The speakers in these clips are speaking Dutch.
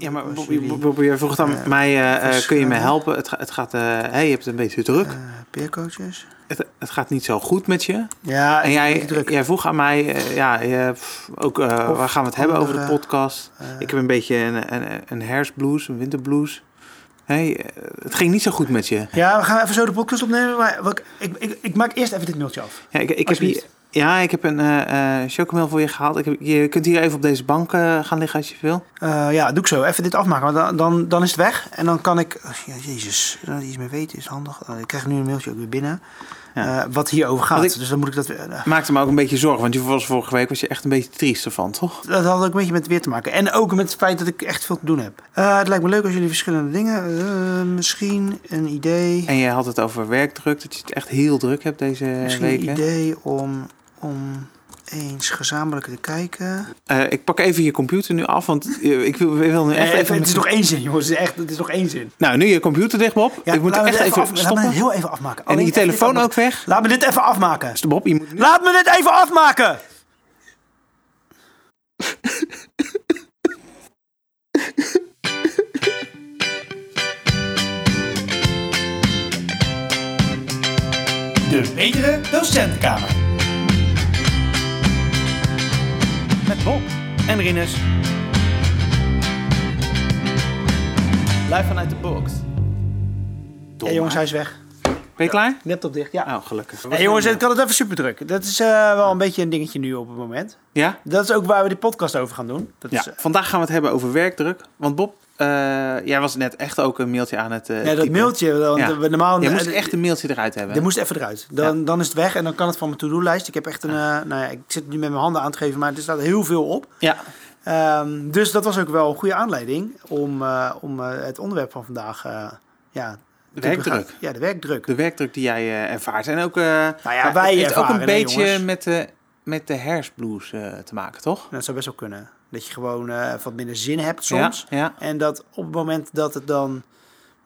Ja, maar Bobby, jullie, Bobby, jij vroeg dan eh, mij, eh, eh, kun je me helpen? Het, het gaat, hey, je hebt een beetje druk. peercoaches? Het, het gaat niet zo goed met je. Ja, En ik- jij, ik druk. jij vroeg aan mij, ja, je, ook, waar gaan we het hebben over de podcast? Ik heb een beetje een, een, een herfstblues, een winterblues. Hey, het ging niet zo goed met je. Ja, we gaan even zo de podcast opnemen. Maar wat- ik, ik, ik maak eerst even dit mailtje af. Ja, ik, ik heb hier. Ja, ik heb een chocomel voor je gehaald. Ik heb, je kunt hier even op deze bank eh, gaan liggen als je wil. Ja, doe ik zo. Even dit afmaken. Want dan, dan, dan is het weg. En dan kan ik... oh, ja, jezus, dat iets mee weten is handig. Oh, ik krijg nu een mailtje ook weer binnen. Ja. wat hierover gaat. Ik- Dus dan moet ik dat weer... Maakte me ook een beetje zorgen, want je was vorige week was je echt een beetje triest ervan, toch? dat had ook een beetje met weer te maken. En ook met het feit dat ik echt veel te doen heb. Het lijkt me leuk als jullie verschillende dingen... misschien een idee... En je had het over werkdruk, dat je het echt heel druk hebt deze Misschien een weken. idee om, om eens gezamenlijk te kijken. Eh, ik pak even je computer nu af, want eh, ik wil, wil nu echt Eh, even... het is nog één zin, jongens. Het is, echt, het is nog één zin. Nou, nu je computer dicht, Bob. Ja, ik moet echt even, af- Laat me stoppen. heel even afmaken. En Alleen je telefoon ook weg. Laat me dit even afmaken. Stop op, je moet nu... Laat me dit even afmaken! De Betere Docentenkamer. Met Bob en Rinus. Live vanuit de box. Ja, jongens, hij is weg. Ben je klaar? Laptop dicht, ja. Oh, gelukkig. Hey, jongens, ik had het even super druk. Dat is eh, wel een beetje een dingetje nu op het moment. Ja? Dat is ook waar we die podcast over gaan doen. Dat Ja. is, eh, Vandaag gaan we het hebben over werkdruk. Want Bob, eh, jij was net echt ook een mailtje aan het eh ja, dat typen. mailtje. Want Ja. we normaal, Je moest eh, echt een mailtje eruit hebben. Dat moest even eruit. Dan, dan is het weg en dan kan het van mijn to-do-lijst. Ik heb echt een. eh, nou ja, ik zit nu met mijn handen aan te geven, maar er staat heel veel op. Ja. Ehm, dus dat was ook wel een goede aanleiding om, eh, om eh, het onderwerp van vandaag. eh, ja, De werkdruk. Ja, de werkdruk. De werkdruk die jij eh, ervaart. En ook... eh Nou ja, wij het ook een beetje met de, met de eh, te maken, toch? Dat zou best wel kunnen. Dat je gewoon eh, wat minder zin hebt soms. Ja, ja. En dat op het moment dat het dan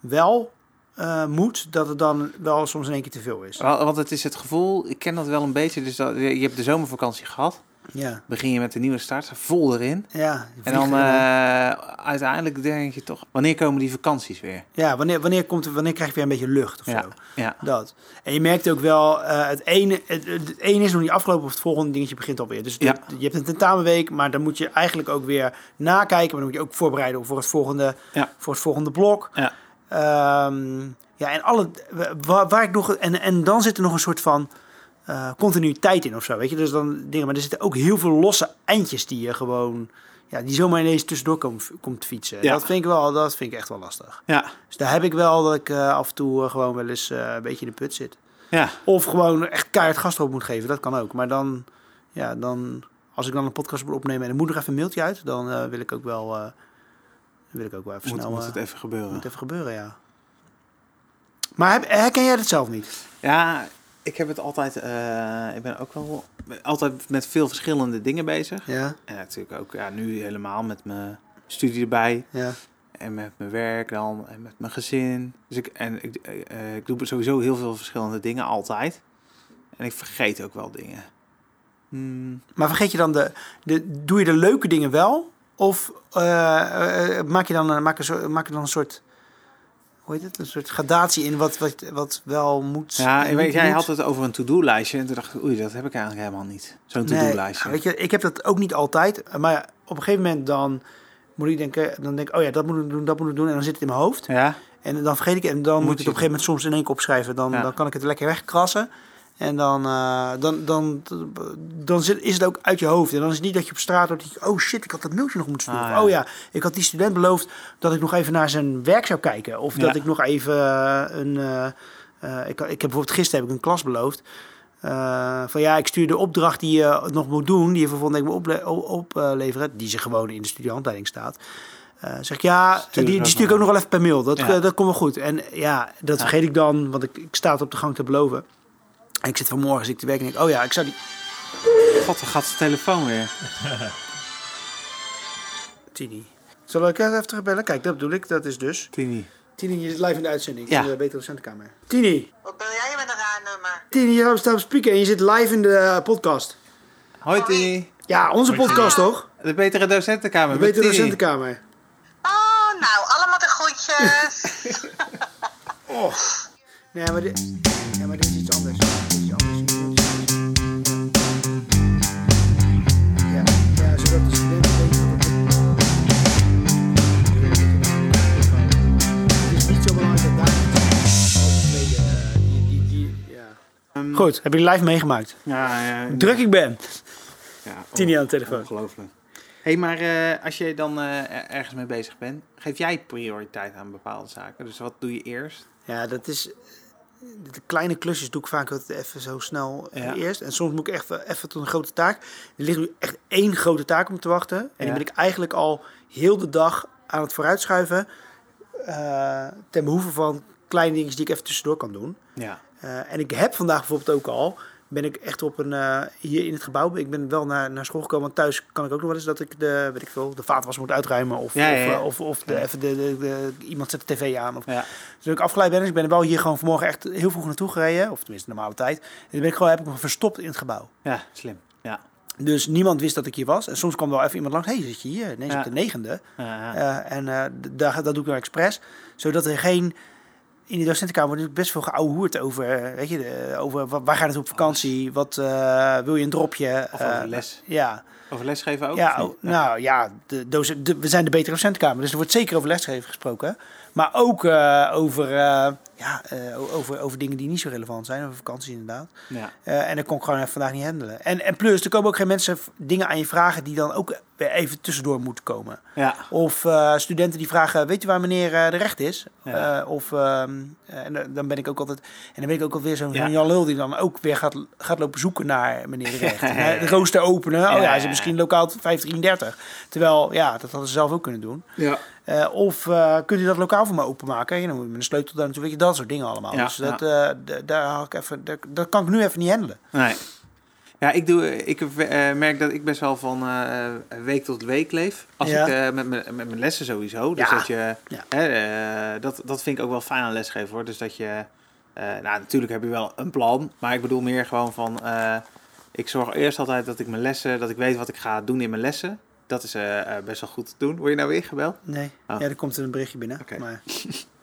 wel eh, moet, dat het dan wel soms in één keer te veel is. Wa- Want het is het gevoel, ik ken dat wel een beetje. Dus dat, je hebt de zomervakantie gehad. Ja, Begin je met de nieuwe start, vol erin. ja. En dan eh, uiteindelijk denk je toch, wanneer komen die vakanties weer? ja wanneer, wanneer, komt, er- wanneer krijg je weer een beetje lucht of Ja, zo? ja. Dat. En je merkt ook wel, eh, het, ene, het, het ene is nog niet afgelopen of het volgende dingetje begint alweer. Dus Ja. je hebt een tentamenweek, maar dan moet je eigenlijk ook weer nakijken. Maar dan moet je ook voorbereiden voor het volgende, Ja. voor het volgende blok. Ja. Ehm, ja, en, alle, waar, waar ik nog, en, en dan zit er nog een soort van eh, continuïteit in of zo, weet je. Dus dan dingen, maar er zitten ook heel veel losse eindjes die je gewoon, ja, die zomaar ineens tussendoor komt, komt fietsen. Ja. Dat vind ik wel, dat vind ik echt wel lastig. Ja, Dus daar heb ik wel dat ik eh, af en toe eh, gewoon wel eens een beetje in de put zit. ja. Of gewoon echt keihard gas erop moet geven, dat kan ook. Maar dan, ja, dan, als ik dan een podcast moet opnemen en er moet nog even een mailtje uit, dan wil ik ook wel, wil ik ook wel even Moet, snel, moet het even gebeuren. moet even gebeuren, ja. Maar herken jij dat zelf niet? Ja, ik heb het altijd, eh, ik ben ook wel altijd met veel verschillende dingen bezig. Ja, En natuurlijk ook ja, nu helemaal met mijn studie erbij. ja. En met mijn werk dan. En met mijn gezin. Dus ik, en ik, eh, ik doe sowieso heel veel verschillende dingen altijd. En ik vergeet ook wel dingen. Hmm, Maar vergeet je dan de, de, doe je de leuke dingen wel? Of eh, maak je dan, een- maak een maak je dan een soort, hoe heet het, een soort gradatie in wat, wat, wat wel moet? Ja, en ik weet, jij moet? had het over een to-do-lijstje. En toen dacht ik, oei, dat heb ik eigenlijk helemaal niet. Zo'n Nee, to-do-lijstje. weet je, ik heb dat ook niet altijd. Maar op een gegeven moment dan moet ik denken, dan denk ik, oh ja, dat moet ik doen, dat moet ik doen. En dan zit het in mijn hoofd. Ja, En dan vergeet ik het. En dan moet, Moet ik het op een gegeven moment soms in één keer opschrijven. Dan, Ja. dan kan ik het lekker wegkrassen. En dan, eh, dan, dan, dan zit, is het ook uit je hoofd. En dan is het niet dat je op straat je, Oh shit, ik had dat mailtje nog moeten sturen. Ah, ja. Oh ja, ik had die student beloofd dat ik nog even naar zijn werk zou kijken. Of Ja. dat ik nog even eh, een... eh, ik, ik heb bijvoorbeeld gisteren heb ik een klas beloofd. Van ja, ik stuur de opdracht die je nog moet doen, die je vervolgens moet ople- o- opleveren, die ze gewoon in de studiehandleiding staat. Zeg ik ja, Stuur die, die stuur ik ook nog wel even per mail. Dat, Ja. dat komt wel goed. En ja, dat vergeet ik dan, want ik, ik sta het op de gang te beloven. En ik zit vanmorgen zit ik te werken en denk, oh ja, ik zou die... god, dan gaat zijn telefoon weer. Tini. Zal ik even terugbellen? Kijk, dat bedoel ik. Dat is dus... Tini. Tini, je zit live in de uitzending. Ja. In de Betere Docentenkamer. Tini. Wat ben jij met een raar nummer? Tini, je staat op speaker en je zit live in de eh, podcast. Hoi Tini. Ja, onze podcast toch? De betere docentenkamer. De met Betere Tini. Docentenkamer. Oh, Nou, allemaal de groetjes. Oh. Nee, maar dit, ja, maar dit is iets anders. Ehm, Goed, heb je live meegemaakt? Ja, ja, Druk ik ben. Ja, Tini aan de telefoon. Ongelooflijk. hey, maar eh, als je dan eh, er- ergens mee bezig bent, geef jij prioriteit aan bepaalde zaken? Dus wat doe je eerst? Ja, dat is. De kleine klusjes doe ik vaak wat even zo snel eh, Ja. eerst. En soms moet ik echt even tot een grote taak. Er ligt nu echt één grote taak om te wachten. En die ben ik eigenlijk al heel de dag aan het vooruitschuiven. eh ten behoeve van kleine dingetjes die ik even tussendoor kan doen. Ja. Eh, en ik heb vandaag bijvoorbeeld ook al, ben ik echt op een, eh, hier in het gebouw, ik ben wel naar, naar school gekomen, want thuis kan ik ook nog wel eens dat ik de, weet ik veel, de vaatwas moet uitruimen of, Ja, ja, of, ja. eh, of, of de, even de, de, de- iemand zet de tv aan. Of, Ja. dus toen ik afgeleid ben, dus ik ben wel hier gewoon vanmorgen echt heel vroeg naartoe gereden, of tenminste normale tijd. En toen ben ik gewoon, heb ik me verstopt in het gebouw. ja, slim. Ja. Dus niemand wist dat ik hier was. En soms kwam wel even iemand langs, hé, hey, zit je hier? Nee, op de negende. Eh, en daar, dat doe ik nou expres. Zodat er geen... In die docentenkamer wordt natuurlijk best veel geouwehoerd over... eh, Weet je, de- over wa- waar gaat het op vakantie? Wat eh, wil je een dropje? Of over Eh, les. Ja, Over lesgeven ook? ja, nou ja, de docent, de- we zijn de betere docentenkamer. Dus er wordt zeker over lesgeven gesproken. Maar ook over, ja, eh, over, over dingen die niet zo relevant zijn. Over vakanties inderdaad. Ja. Eh, en dat kon ik gewoon vandaag niet handelen. En, en plus, er komen ook geen mensen dingen aan je vragen... die dan ook weer even tussendoor moeten komen. Ja. Of eh, studenten die vragen, weet je waar meneer de recht is? Ja. Of, ehm, eh, en dan ben ik ook altijd, en dan ben ik ook alweer zo'n Ja. Jan Lul die dan ook weer gaat, gaat lopen zoeken naar meneer de recht. En, de rooster openen, oh Ja, is misschien lokaal 533. Terwijl, ja, dat hadden ze zelf ook kunnen doen. Ja. Of kunt u dat lokaal voor me openmaken? Ja, dan moet je met een sleutel daar natuurlijk, weet je, dat soort dingen allemaal. Ja, dus dat, eh, daar haal ik even, dat, dat kan ik nu even niet handelen. Nee. Ja, ik, doe, ik eh, merk dat ik best wel van eh, week tot week leef. Als Ja. ik eh, met, mijn- met mijn lessen sowieso. Dus Ja. dat je, Ja. hè, dat, dat vind ik ook wel fijn aan lesgeven hoor. Dus dat je, nou natuurlijk heb je wel een plan. Maar ik bedoel meer gewoon van, ik zorg eerst altijd dat ik mijn lessen, dat ik weet wat ik ga doen in mijn lessen. Dat is best wel goed te doen. Word je nou weer gebeld? Nee, Oh. ja, er komt er een berichtje binnen. Maar,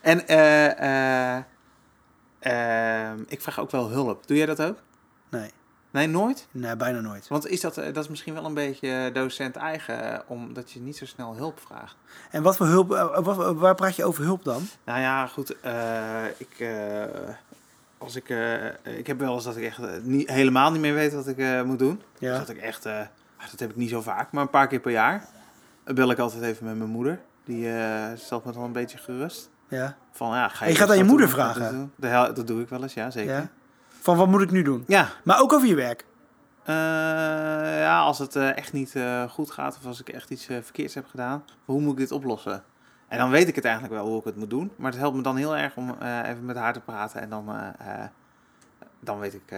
En eh, eh, ehm, ik vraag ook wel hulp. Doe jij dat ook? nee, Nee, nooit? nee, bijna nooit. Want is dat, eh, dat is misschien wel een beetje docent eigen, omdat je niet zo snel hulp vraagt. En wat voor hulp, wat- waar praat je over hulp dan? Nou ja, goed. ik, als ik, ik heb wel eens dat ik echt niet, helemaal niet meer weet wat ik moet doen. Dus Ja. dat ik echt, ah, dat heb ik niet zo vaak, maar een paar keer per jaar bel ik altijd even met mijn moeder. Die stelt me dan een beetje gerust. Ja. Van, ja, ga je je gaat aan je moeder doen, vragen? Dat, doe ik wel eens, ja, zeker. ja. Van wat moet ik nu doen? Ja, Maar ook over je werk. Eh, ja, als het eh, echt niet eh, goed gaat of als ik echt iets verkeerds heb gedaan, hoe moet ik dit oplossen? En dan weet ik het eigenlijk wel hoe ik het moet doen, maar het helpt me dan heel erg om eh, even met haar te praten en dan, dan weet ik,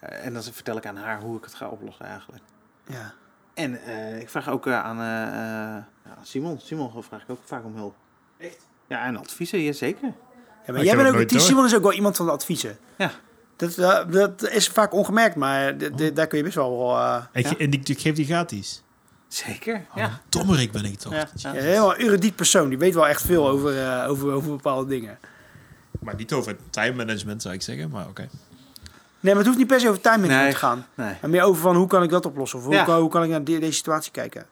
en dan vertel ik aan haar hoe ik het ga oplossen eigenlijk. Ja. En eh, ik vraag ook aan eh, eh, ja, Simon, Simon vraag ik ook vaak om hulp. Echt? Ja, en adviezen, ja, zeker. Ja, maar jij bent ook, die. Simon is ook wel iemand van de adviezen. Ja. Dat, eh, dat is vaak ongemerkt, maar d- d- daar kun je best wel eh, Ik, Ja. En ik, ik geef die gratis. Zeker, Oh, ja. Dommerik ben ik toch. Ja, ja. een heel erudiet persoon. Die weet wel echt veel over, eh, over, over bepaalde dingen. Maar niet over time management zou ik zeggen, maar oké. Nee, maar het hoeft niet per se over time management Nee. te gaan. Nee. Maar meer over van hoe kan ik dat oplossen? Of hoe, Ja. kan, hoe kan ik naar die- deze situatie kijken?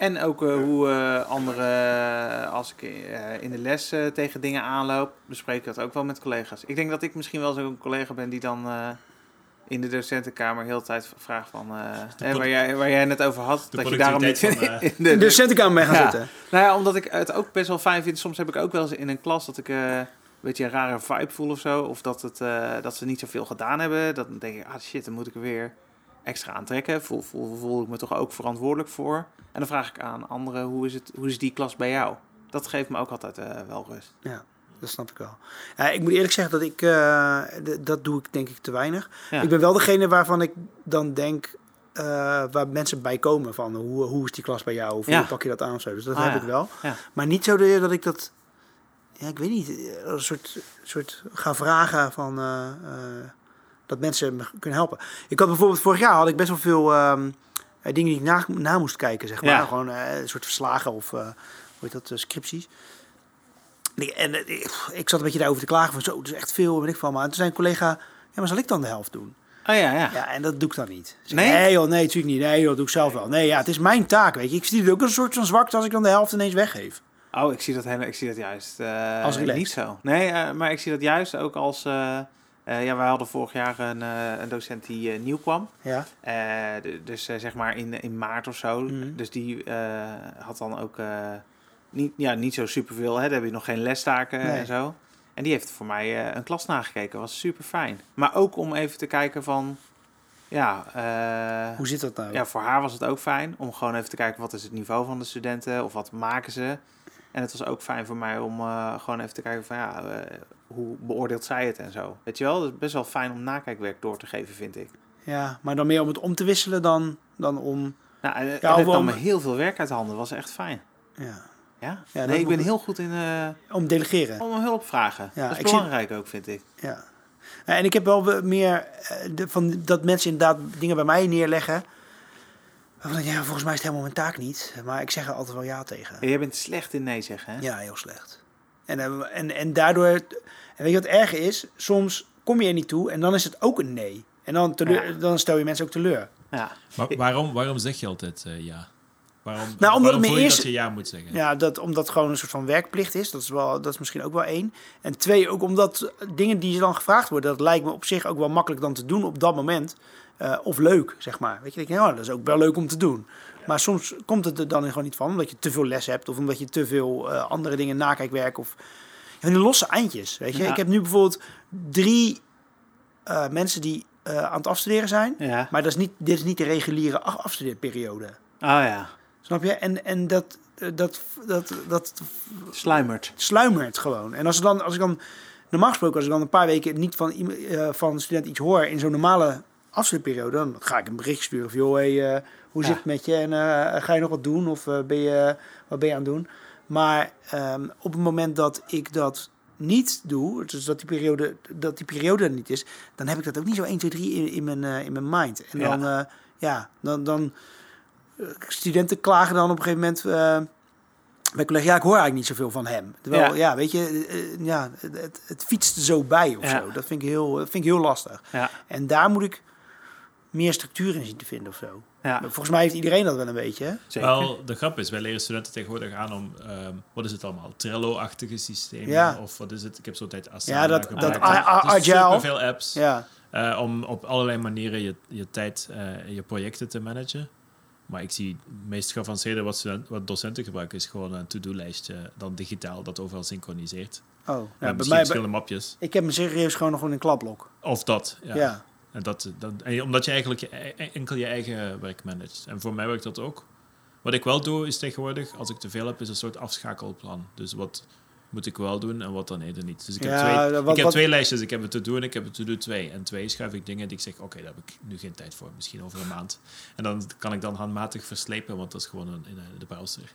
En ook eh, hoe eh anderen, als ik eh, in de les eh, tegen dingen aanloop, bespreek ik dat ook wel met collega's. Ik denk dat ik misschien wel zo'n collega ben die dan eh, in de docentenkamer heel de tijd vraagt van, eh, hè, waar, jij, waar jij het over had, dat je daarom niet van, eh, in de, docentenkamer mee gaan Ja. zitten. Nou ja, omdat ik het ook best wel fijn vind. Soms heb ik ook wel eens in een klas dat ik eh, een beetje een rare vibe voel of zo. Of dat, het, eh, dat ze niet zoveel gedaan hebben. Dan denk ik, ah shit, dan moet ik er weer extra aan trekken. Voel, voel, voel ik me toch ook verantwoordelijk voor. En dan vraag ik aan anderen, hoe is, het, hoe is die klas bij jou? Dat geeft me ook altijd eh, wel rust. Ja, dat snap ik wel. Ik moet eerlijk zeggen dat ik, eh, dat doe ik denk ik te weinig. Ja. Ik ben wel degene waarvan ik dan denk, eh, waar mensen bij komen van hoe, hoe is die klas bij jou? Of Ja. hoe pak je dat aan of zo. Dus dat Ah, heb ja. ik wel. Ja. Maar niet zo dat dat ik dat, ja, ik weet niet, een soort, soort ga vragen van dat mensen me kunnen helpen. Ik had bijvoorbeeld vorig jaar had ik best wel veel ehm, eh, dingen die ik na, na moest kijken, zeg maar. Ja. Gewoon eh, een soort verslagen of, eh, heet dat, scripties. En, ik, en ik, ik zat een beetje daarover te klagen van zo, het is echt veel, weet ik van. Maar toen zei een collega, ja, maar zal ik dan de helft doen? Oh ja, ja. Ja, en dat doe ik dan niet. Dus Nee? Nee joh, nee, natuurlijk niet. Nee joh, dat doe ik zelf wel. Nee, ja, het is mijn taak, weet je. Ik zie het ook een soort van zwakte als ik dan de helft ineens weggeef. Oh, ik zie dat, hele, ik zie dat juist Als relaxed. niet zo. Nee, maar ik zie dat juist ook als... eh, ja, wij hadden vorig jaar een, eh, een docent die eh, nieuw kwam. Ja, dus zeg maar in, in maart of zo. Mhm. Dus die had dan ook niet, ja, niet zo superveel. Hè? Dan heb je nog geen lestaken Nee. en zo. En die heeft voor mij een klas nagekeken. was super fijn. Maar ook om even te kijken van... Ja, hoe zit dat nou? ja, voor haar was het ook fijn om gewoon even te kijken wat is het niveau van de studenten of wat maken ze. En het was ook fijn voor mij om gewoon even te kijken van ja, hoe beoordeelt zij het en zo. Weet je wel, het is best wel fijn om nakijkwerk door te geven, vind ik. Ja, maar dan meer om het om te wisselen dan, dan om... Nou, en, en Ja, het nam me heel veel werk uit de handen. was echt fijn. Ja, Ja? dat nee, ik ben heel goed in eh, om delegeren. om hulp vragen. Ja, dat ik is zie- belangrijk ook, vind ik. Ja. Ja, En ik heb wel we- meer eh, de, van dat mensen inderdaad dingen bij mij neerleggen. Waarvan ik denk, ja, volgens mij is het helemaal mijn taak niet. Maar ik zeg er altijd wel ja tegen. Ja, jij bent slecht in nee zeggen, hè? Ja, heel slecht. En, eh, en, en daardoor, en weet je wat erg is? Soms kom je er niet toe en dan is het ook een nee. En dan, teleur, Ja. dan stel je mensen ook teleur. Ja. Maar waarom, waarom zeg je altijd eh, ja? Waarom, omdat waarom je eerst- dat je ja moet zeggen? Ja, dat, omdat het gewoon een soort van werkplicht is. Dat is, wel, dat is misschien ook wel één. En twee, ook omdat dingen die dan gevraagd worden... dat lijkt me op zich ook wel makkelijk dan te doen op dat moment. Eh, of leuk, zeg maar. Weet je, ik denk, ja, dat is ook wel leuk om te doen. Maar soms komt het er dan gewoon niet van. Omdat je te veel les hebt. Of omdat je te veel eh, andere dingen, nakijkwerk of... Die losse eindjes, weet je. Ja. Ik heb nu bijvoorbeeld drie eh, mensen die eh, aan het afstuderen zijn. Ja. Maar dat is niet, dit is niet de reguliere af- afstudeerperiode. Oh ja. Snap je? En, en dat, dat, dat, dat Sluimert. sluimert gewoon. En als, ik dan, als ik dan, normaal gesproken, als ik dan een paar weken niet van, iem- eh, van student iets hoor in zo'n normale afstudeerperiode, dan ga ik een bericht sturen van, joh, hey, eh, hoe Ja. zit het met je? En eh, ga je nog wat doen? Of eh, ben je, wat ben je aan het doen? Maar ehm, op het moment dat ik dat niet doe, dus dat die periode, dat die periode er niet is, dan heb ik dat ook niet zo 1, 2, 3 in, in, mijn, in mijn mind. En Ja. dan, eh, ja, dan, dan studenten klagen dan op een gegeven moment bij collega, ja, ik hoor eigenlijk niet zoveel van hem. Terwijl, ja, Ja. weet je, ja, het, het, fietst zo bij of Ja. zo. Dat vind ik heel, dat vind ik heel lastig. Ja. En daar moet ik meer structuur in zien te vinden of zo. Ja. Maar Volgens mij heeft iedereen dat wel een beetje. hè? Zeker. Wel, de grap is, wij leren studenten tegenwoordig aan om, ehm, wat is het allemaal, Trello-achtige systemen? Ja. Of wat is het? Ik heb zo'n tijd Asana Ja, dat- gebruikt. dat Dus agile. veel apps Ja, eh, om op allerlei manieren je, je tijd eh, en je projecten te managen. Maar ik zie het meest geavanceerde wat, student- wat docenten gebruiken is gewoon een to-do-lijstje, dan digitaal, dat overal synchroniseert. oh. Ja, bij mij, verschillende mapjes. ik heb me serieus gewoon nog in een klapblok. Of dat, ja. Ja. En dat, dat, en omdat je eigenlijk je, e- enkel je eigen werk managt. En voor mij werkt dat ook. Wat ik wel doe is tegenwoordig, als ik te veel heb, is een soort afschakelplan. Dus wat moet ik wel doen en wat dan eerder niet. Dus ik heb, Ja, twee, wat- ik heb wat- twee lijstjes. Ik heb het to-do en ik heb het to-do twee. En twee schuif ik dingen die ik zeg, oké, daar heb ik nu geen tijd voor. Misschien over een maand. En dan kan ik dan handmatig verslepen, want dat is gewoon een, in de- de browser.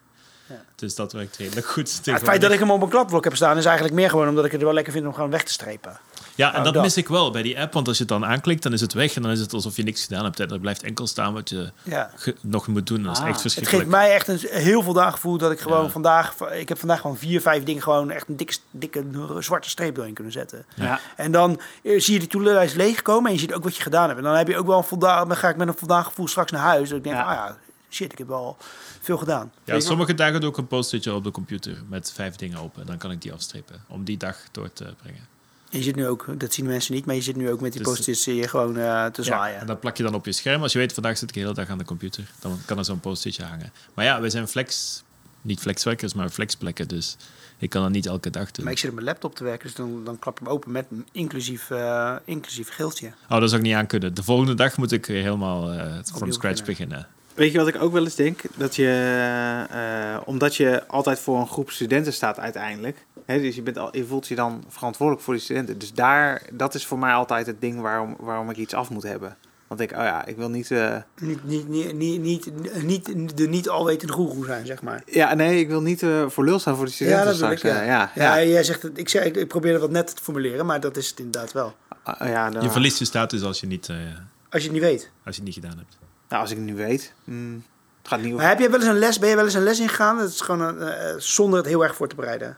Ja. Dus dat werkt redelijk goed. Ja, het feit dat ik hem op een klapblok heb staan is eigenlijk meer gewoon omdat ik het wel lekker vind om gewoon weg te strepen. Ja, en Oh, dat, dat. mis ik wel bij die app. Want als je het dan aanklikt, dan is het weg. En dan is het alsof je niks gedaan hebt. En er blijft enkel staan wat je Ja. nog moet doen. Dat is Ah, echt het Het verschrikkelijk. geeft mij echt een heel voldaan gevoel dat ik gewoon Ja. vandaag, ik heb vandaag gewoon vier, vijf dingen gewoon echt een dikke, dikke zwarte streep doorheen kunnen zetten. Ja. En dan eh, zie je die toelenlijst leegkomen en je ziet ook wat je gedaan hebt. En dan heb je ook wel een voldaan, dan ga ik met een voldaan gevoel straks naar huis. Dat ik denk, Ja. ah ja, shit, ik heb wel veel gedaan. Ja, sommige dagen doe ik een post-itje op de computer met vijf dingen open. Dan kan ik die afstrepen om die dag door te brengen. En je zit nu ook, dat zien mensen niet, maar je zit nu ook met die Dus- post-its hier gewoon eh, te Ja, zwaaien. en dat plak je dan op je scherm. Als je weet, vandaag zit ik de hele dag aan de computer. Dan kan er zo'n post-itje hangen. Maar ja, wij zijn flex... Niet flexwerkers, maar flexplekken. Dus ik kan dat niet elke dag doen. Maar ik zit op mijn laptop te werken, dus dan, dan klap ik hem open met een inclusief, eh inclusief geeltje. Oh, dat zou ik niet aan kunnen. De volgende dag moet ik helemaal eh van scratch beginnen. Weet je wat ik ook wel eens denk? Dat je, eh, omdat je altijd voor een groep studenten staat uiteindelijk. Hè, dus je, bent al, je voelt je dan verantwoordelijk voor die studenten. Dus daar, dat is voor mij altijd het ding waarom, waarom ik iets af moet hebben. Want ik, oh ja, ik wil niet... eh, Niet, niet, niet, niet, niet, niet de niet alwetende goeroe zijn, zeg maar. ja, nee, ik wil niet eh, voor lul staan voor die studenten Ja, dat wil ik, straks. ja. ja, Ja, ja. jij zegt het, ik, zeg, ik, ik probeer het wat net te formuleren, maar dat is het inderdaad wel. Ah, ja, dan- Je verliest je status als je, niet, eh, Als je het niet weet. als je het niet gedaan hebt. Nou, als ik het nu weet... mm, Het gaat niet Maar heb je wel eens een les, ben je wel eens een les ingegaan? Dat is gewoon een, eh, zonder het heel erg voor te bereiden.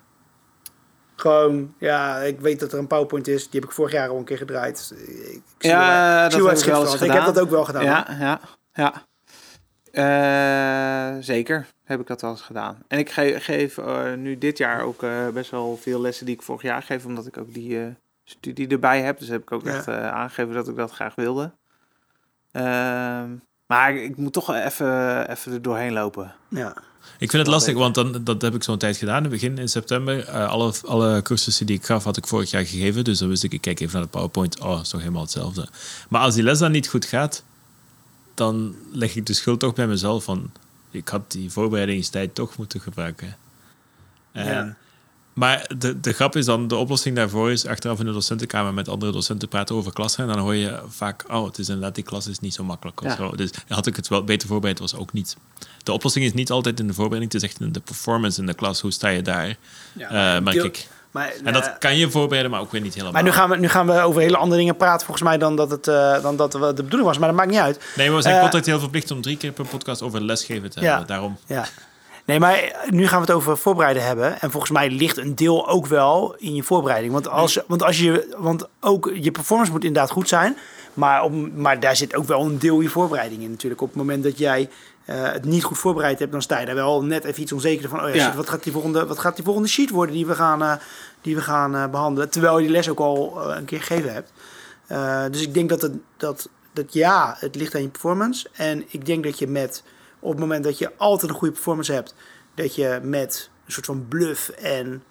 Gewoon, ja, ik weet dat er een PowerPoint is. Die heb ik vorig jaar al een keer gedraaid. Ik zie Ja, dat heb ik wel eens gedaan. Ik heb dat ook wel gedaan. hoor. Ja, ja, ja. Eh, zeker heb ik dat wel eens gedaan. En ik ge- geef eh, nu dit jaar ook eh, best wel veel lessen die ik vorig jaar geef, omdat ik ook die eh, studie erbij heb. Dus heb ik ook Ja. echt eh, aangegeven dat ik dat graag wilde. Maar ik, moet toch even, even er doorheen lopen. Ja. Ik vind het lastig, want dan, dat heb ik zo'n tijd gedaan. In het begin in september, eh, alle, alle cursussen die ik gaf, had ik vorig jaar gegeven. Dus dan wist ik, ik kijk even naar de PowerPoint. Oh, is toch helemaal hetzelfde. Maar als die les dan niet goed gaat, dan leg ik de schuld toch bij mezelf van... Ik had die voorbereidingstijd toch moeten gebruiken. En, Ja. Maar de, de grap is dan, de oplossing daarvoor is achteraf in de docentenkamer met andere docenten praten over klassen. En dan hoor je vaak, oh, het is inderdaad, die klas is niet zo makkelijk. Ja. zo. Dus had ik het wel beter voorbereid, was ook niet. De oplossing is niet altijd in de voorbereiding, het is echt in de performance in de klas. Hoe sta je daar, Ja, eh, merk ik. Maar, En dat eh, kan je voorbereiden, maar ook weer niet helemaal. maar nu gaan, we, nu gaan we over hele andere dingen praten, volgens mij, dan dat het eh, dan dat de bedoeling was. Maar dat maakt niet uit. Nee, maar we zijn Eh, contractueel verplicht om drie keer per podcast over lesgeven te Ja. hebben. Daarom. Ja. Nee, maar nu gaan we het over voorbereiden hebben. En volgens mij ligt een deel ook wel in je voorbereiding. Want, als, want, als je, want ook je performance moet inderdaad goed zijn. Maar, op, maar daar zit ook wel een deel je voorbereiding in natuurlijk. Op het moment dat jij eh, het niet goed voorbereid hebt, dan sta je daar wel net even iets onzeker van. Oh ja, Ja. shit, wat, gaat die volgende, wat gaat die volgende sheet worden die we gaan, eh, die we gaan eh, behandelen? Terwijl je die les ook al een keer gegeven hebt. Dus ik denk dat, het, dat, dat ja, het ligt aan je performance. En ik denk dat je met, op het moment dat je altijd een goede performance hebt, dat je met een soort van bluff en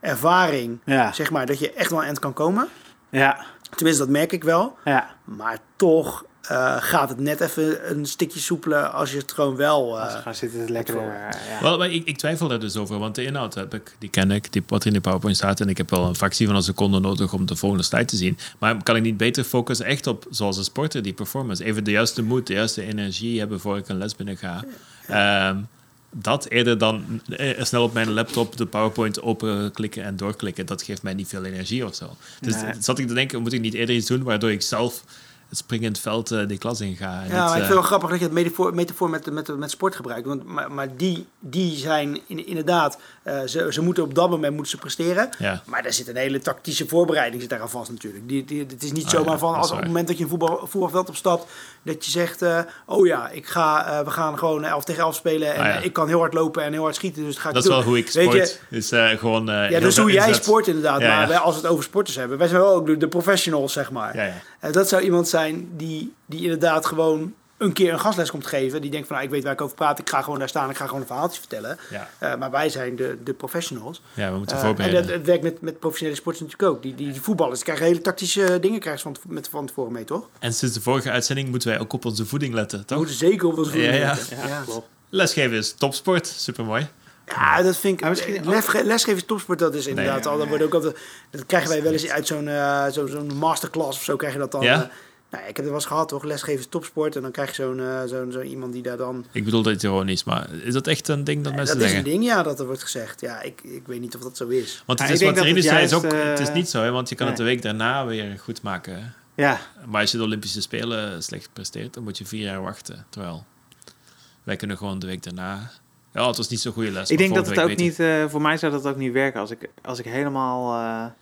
ervaring, Ja, zeg maar, dat je echt wel aan het kan komen. ja, Tenminste, dat merk ik wel. ja. Maar toch eh, gaat het net even een stukje soepeler als je het gewoon wel... eh, gaan zitten het lekker. voor- ja. Wel, maar ik, ik twijfel daar dus over, want de inhoud heb ik, die ken ik, die, wat er in de PowerPoint staat. En ik heb wel een fractie van een seconde nodig om de volgende slide te zien. Maar kan ik niet beter focussen echt op, zoals een sporter, die performance? Even de juiste moed, de juiste energie hebben voor ik een les binnen ga. Ehm, dat eerder dan eh, snel op mijn laptop de PowerPoint openklikken en doorklikken. Dat geeft mij niet veel energie of zo. Dus Nee. zat ik te denken, moet ik niet eerder iets doen waardoor ik zelf het springend veld eh, die klas in ga? en Ja, ik eh, vind het wel grappig dat je het metafoor, metafoor met, met, met sport gebruikt. Want, maar, maar die, die zijn in, inderdaad, eh, ze, ze moeten op dat moment moeten ze presteren. ja. Maar daar zit een hele tactische voorbereiding zit daar aan vast natuurlijk. Die, die, het is niet Ah, zomaar van als op het moment dat je een voetbal, voetbalveld opstapt, dat je zegt, eh, oh ja, ik ga, eh, we gaan gewoon 11 tegen 11 spelen en Ah, ja. eh, ik kan heel hard lopen en heel hard schieten, dus dat ga ik Dat is wel hoe ik Weet je, sport. Dus eh, gewoon. eh, ja, dus hoe jij sport inderdaad. Ja, maar wij, als we het over sporters hebben, wij zijn wel ook de, de professionals, zeg maar. Ja, ja. Eh, dat zou iemand zijn die, die inderdaad gewoon een keer een gastles komt geven. Die denkt van, nou, ik weet waar ik over praat. Ik ga gewoon daar staan. Ik ga gewoon een verhaaltje vertellen. Ja. Eh, maar wij zijn de, de professionals. ja, we moeten Eh, en voorbereiden. dat, het werkt met, met professionele sporters natuurlijk ook. Die, die, die voetballers krijgen hele tactische dingen krijgen ze van, met, van tevoren mee, toch? En sinds de vorige uitzending moeten wij ook op onze voeding letten, We toch? moeten zeker op ons voeten Ja, ja. letten. Ja, Ja. klopt. Lesgeven is topsport, supermooi. Ja, dat vind ik. Misschien lesge- lesgeven is topsport, dat is inderdaad Nee, al. Dat, wordt ook altijd, dat krijgen wij wel eens uit zo'n eh, zo, zo'n masterclass of zo. Krijg je dat dan. Ja? Nou, ik heb het wel eens gehad, toch? Lesgeven is topsport. En dan krijg je zo'n eh, zo'n zo'n iemand die daar dan. Ik bedoel dat ironisch, maar is dat echt een ding dat mensen dat is zeggen? een ding, ja, dat er wordt gezegd. Ja, ik, ik weet niet of dat zo is. Want het Ja, is wat dat Rinus zei, is ook, het is eh, niet zo, hè, want je kan het de week daarna weer goed maken. hè. Ja, Maar als je de Olympische Spelen slecht presteert, dan moet je vier jaar wachten. Terwijl wij kunnen gewoon de week daarna. Ja, het was niet zo'n goede les. ik denk dat het ook niet, eh, voor mij zou dat ook niet werken als ik, als ik helemaal.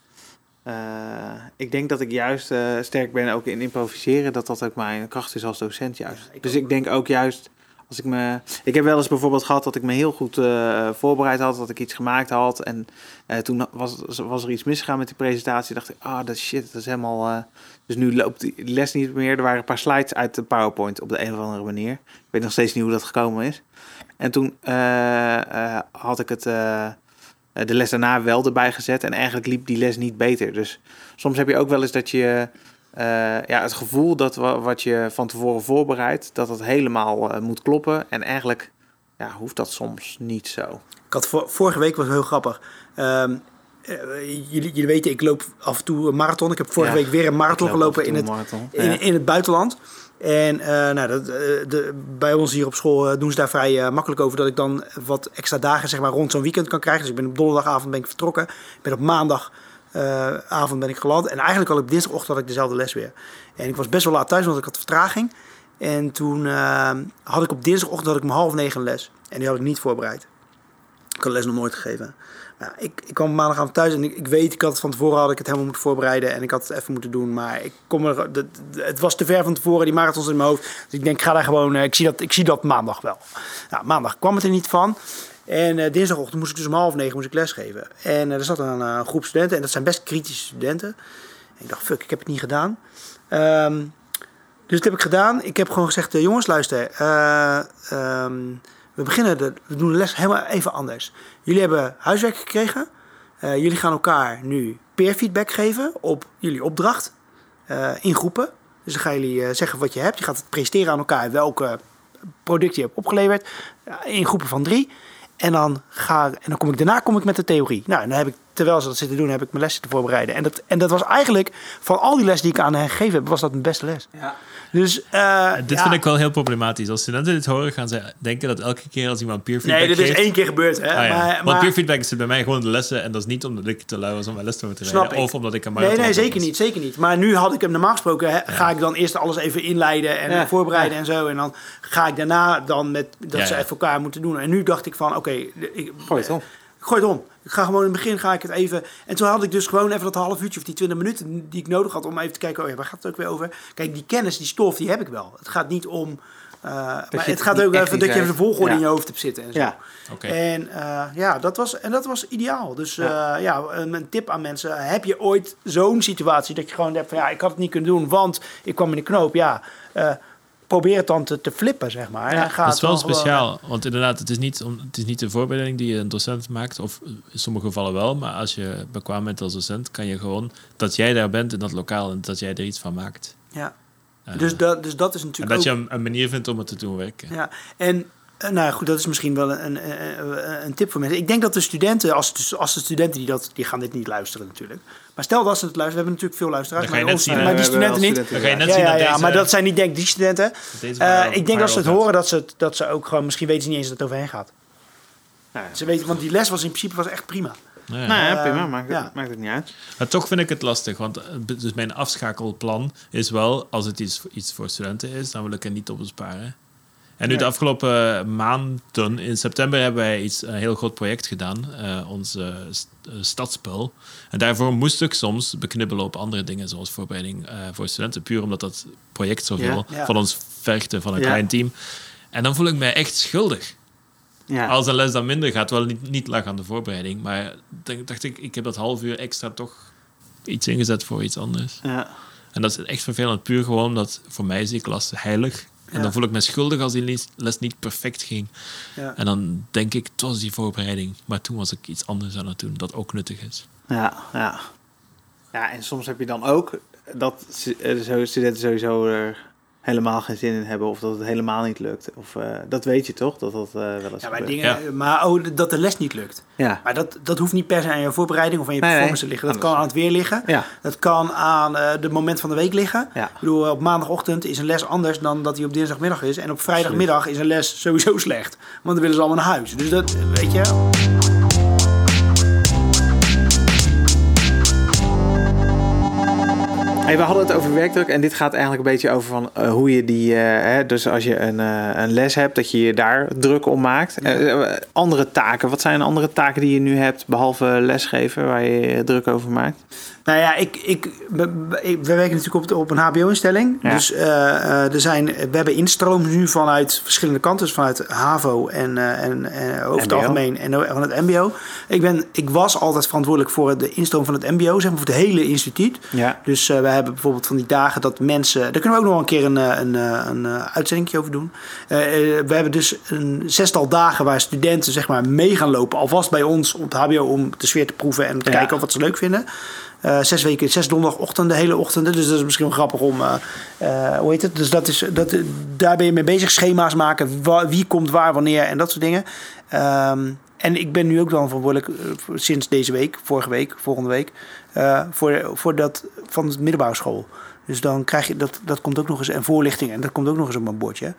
Ik denk dat ik juist eh, sterk ben ook in improviseren, dat dat ook mijn kracht is als docent juist. Ja, ik dus ik denk ook juist, als ik me. Ik heb wel eens bijvoorbeeld gehad dat ik me heel goed eh, voorbereid had, dat ik iets gemaakt had. En eh, toen was, was er iets misgegaan met die presentatie. dacht ik, ah, dat shit, dat is helemaal. eh, dus nu loopt die les niet meer. Er waren een paar slides uit de PowerPoint op de een of andere manier. Ik weet nog steeds niet hoe dat gekomen is. En toen eh, eh, had ik het, eh, de les daarna wel erbij gezet. En eigenlijk liep die les niet beter. Dus soms heb je ook wel eens dat je eh, ja, het gevoel dat wa- wat je van tevoren voorbereidt, dat het helemaal eh, moet kloppen. En eigenlijk ja, hoeft dat soms niet zo. Ik had vor- vorige week was heel grappig. Ehm, eh, jullie, jullie weten, ik loop af en toe een marathon. Ik heb vorige Ja, week weer een marathon gelopen en in het, een marathon. in, Ja. in het buitenland. En eh, nou, dat, eh, de, bij ons hier op school eh, doen ze daar vrij makkelijk over dat ik dan wat extra dagen zeg maar, rond zo'n weekend kan krijgen. Dus ik ben op donderdagavond ben ik vertrokken. Ik ben op maandagavond ben ik geland. En eigenlijk al op dinsdagochtend had ik dezelfde les weer. En ik was best wel laat thuis, want ik had vertraging. En toen had ik op dinsdagochtend had ik om half negen les. En die had ik niet voorbereid. Ik had les nog nooit gegeven. Ja, ik, ik kwam maandagavond thuis en ik, ik weet, ik had het van tevoren had ik het helemaal moeten voorbereiden. En ik had het even moeten doen. Maar ik kom er, het was te ver van tevoren, die marathons in mijn hoofd. Dus ik denk, ik ga daar gewoon, eh, ik zie dat, ik zie dat maandag wel. Nou, maandag kwam het er niet van. En eh, dinsdagochtend moest ik dus om half negen moest ik lesgeven. En eh, er zat een groep studenten en dat zijn best kritische studenten. En ik dacht, fuck, ik heb het niet gedaan. Ehm, dus dat heb ik gedaan. Ik heb gewoon gezegd, jongens, luister. ehm, we beginnen, de, we doen de les helemaal even anders. Jullie hebben huiswerk gekregen. Eh, jullie gaan elkaar nu peer feedback geven op jullie opdracht eh, in groepen. Dus dan gaan jullie eh, zeggen wat je hebt. Je gaat het presenteren aan elkaar welke product je hebt opgeleverd. In groepen van drie. En dan, ga, en dan kom ik daarna kom ik met de theorie. Nou, en dan heb ik, terwijl ze dat zitten doen, heb ik mijn lessen te voorbereiden. En dat, en dat was eigenlijk, van al die lessen die ik aan hen gegeven heb, was dat mijn beste les. Ja. Dus, eh, Dit ja. vind ik wel heel problematisch. Als studenten dit horen, gaan ze denken dat elke keer als iemand peer feedback Nee, dit is één keer gebeurd. Hè? Ah, ja. maar, Want maar, peer feedback zit bij mij gewoon de lessen. En dat is niet omdat ik te lui was om mijn les te moeten rijden. ik. Of omdat ik een Nee, marathon nee, had. zeker niet, zeker niet. Maar nu had ik hem normaal gesproken, hè, ga ik dan eerst alles even inleiden en Ja, voorbereiden ja. en zo. En dan ga ik daarna dan met dat Ja, ze even elkaar moeten doen. En nu dacht ik van, oké, ik Gooi het om. Gooi het om. Ik ga gewoon in het begin ga ik het even. En toen had ik dus gewoon even dat half uurtje of die 20 minuten die ik nodig had om even te kijken, oh ja, waar gaat het ook weer over? Kijk, die kennis, die stof, die heb ik wel. Het gaat niet om. eh, maar het het gaat ook even dat je even de volgorde Ja. in je hoofd hebt zitten en zo. Ja. Oké. En eh, ja, dat was, en dat was ideaal. Dus ja. ja, een, een tip aan mensen. Heb je ooit zo'n situatie dat je gewoon denkt van ja, ik had het niet kunnen doen, want ik kwam in de knoop. Ja, eh, probeer het dan te, te flippen, zeg maar. En Dat het is wel gewoon- speciaal, want inderdaad, het is, niet om, het is niet de voorbereiding die een docent maakt, of in sommige gevallen wel, maar als je bekwaam bent als docent, kan je gewoon dat jij daar bent in dat lokaal en dat jij er iets van maakt. Ja. Eh, Dus, dat, dus dat is en natuurlijk dat ook... je een, een manier vindt om het te doen werken. Ja, en eh, nou ja, goed, dat is misschien wel een, een, een, een tip voor mensen. Ik denk dat de studenten, als, de- als de studenten die dat, die gaan dit niet luisteren natuurlijk. Maar stel dat ze het luisteren, we hebben natuurlijk veel luisteraars, maar, net ons- zien, maar hè, die studenten niet. Ja, zien ja, dat ja, deze, maar dat zijn niet denk ik die studenten. deze Eh, ik denk dat ze het horen dat ze, het- dat ze ook gewoon, misschien weten ze niet eens dat het overheen gaat. Nou ja. Ze weten, want die les was in principe was echt prima. Nou ja, Eh, prima. Maakt, ja. het, maakt het niet uit. Maar toch vind ik het lastig, want eh, dus mijn afschakelplan is wel, als het iets, iets voor studenten is, dan wil ik er niet op besparen. En nu de afgelopen maanden, in september hebben wij iets, een heel groot project gedaan, eh, ons eh, st- eh, stadspel. En daarvoor moest ik soms beknibbelen op andere dingen, zoals voorbereiding eh, voor studenten, puur omdat dat project zoveel Ja. Ja. van ons vergde, van een Ja. klein team. En dan voel ik mij echt schuldig. Ja. Als een les dan minder gaat, wel niet, niet lag aan de voorbereiding. Maar dan dacht ik, ik heb dat half uur extra toch iets ingezet voor iets anders. ja. En dat is echt vervelend, puur gewoon omdat voor mij is die klas heilig. En dan voel ik me schuldig als die les, niet perfect ging. Ja. En dan denk ik, het was die voorbereiding. Maar toen was ik iets anders aan het doen, dat ook nuttig is. Ja, ja. Ja, en soms heb je dan ook dat eh, studenten sowieso er helemaal geen zin in hebben of dat het helemaal niet lukt. Of, eh, dat weet je toch, dat dat eh, wel eens Ja, maar, gebeurt. dingen, maar oh, dat de les niet lukt. Ja, Maar dat, dat hoeft niet per se aan je voorbereiding of aan je Nee, performance te liggen. Dat Anders. kan aan het weer liggen. ja, Dat kan aan eh de moment van de week liggen. ja. Ik bedoel, op maandagochtend is een les anders dan dat die op dinsdagmiddag is. En op vrijdagmiddag is een les sowieso slecht. Want dan willen ze allemaal naar huis. Dus dat, weet je... Hey, we hadden het over werkdruk en dit gaat eigenlijk een beetje over van eh, hoe je die, eh, hè, dus als je een, eh, een les hebt, dat je je daar druk om maakt. Andere taken, wat zijn andere taken die je nu hebt, behalve lesgeven, waar je je druk over maakt? Nou ja, ik, ik, we, we- we werken natuurlijk op, op een HBO-instelling. Ja. Dus er zijn, we hebben instroom nu vanuit verschillende kanten. Dus vanuit HAVO en, en eh, over het algemeen en van het MBO. Ik, ben, ik was altijd verantwoordelijk voor de instroom van het MBO, zeg maar voor het hele instituut. Ja, Dus we hebben bijvoorbeeld van die dagen dat mensen... Daar kunnen we ook nog een keer een, eh, een, eh, een, eh, uitzending over doen. We hebben dus een zestal dagen waar studenten zeg maar mee gaan lopen. Alvast bij ons op het hbo om de sfeer te proeven en te Ja. kijken of wat ze leuk vinden. Zes weken, zes donderdagochtenden, hele ochtenden. Dus dat is misschien wel grappig om... hoe heet het? Dus dat is, dat, daar ben je mee bezig. Schema's maken. Wa- wie komt waar, wanneer en dat soort dingen. Ehm, en ik ben nu ook dan verantwoordelijk eh, sinds deze week, vorige week, volgende week, eh, voor, voor dat van de middelbare school. Dus dan krijg je dat, dat komt ook nog eens en voorlichting en dat komt ook nog eens op mijn bordje.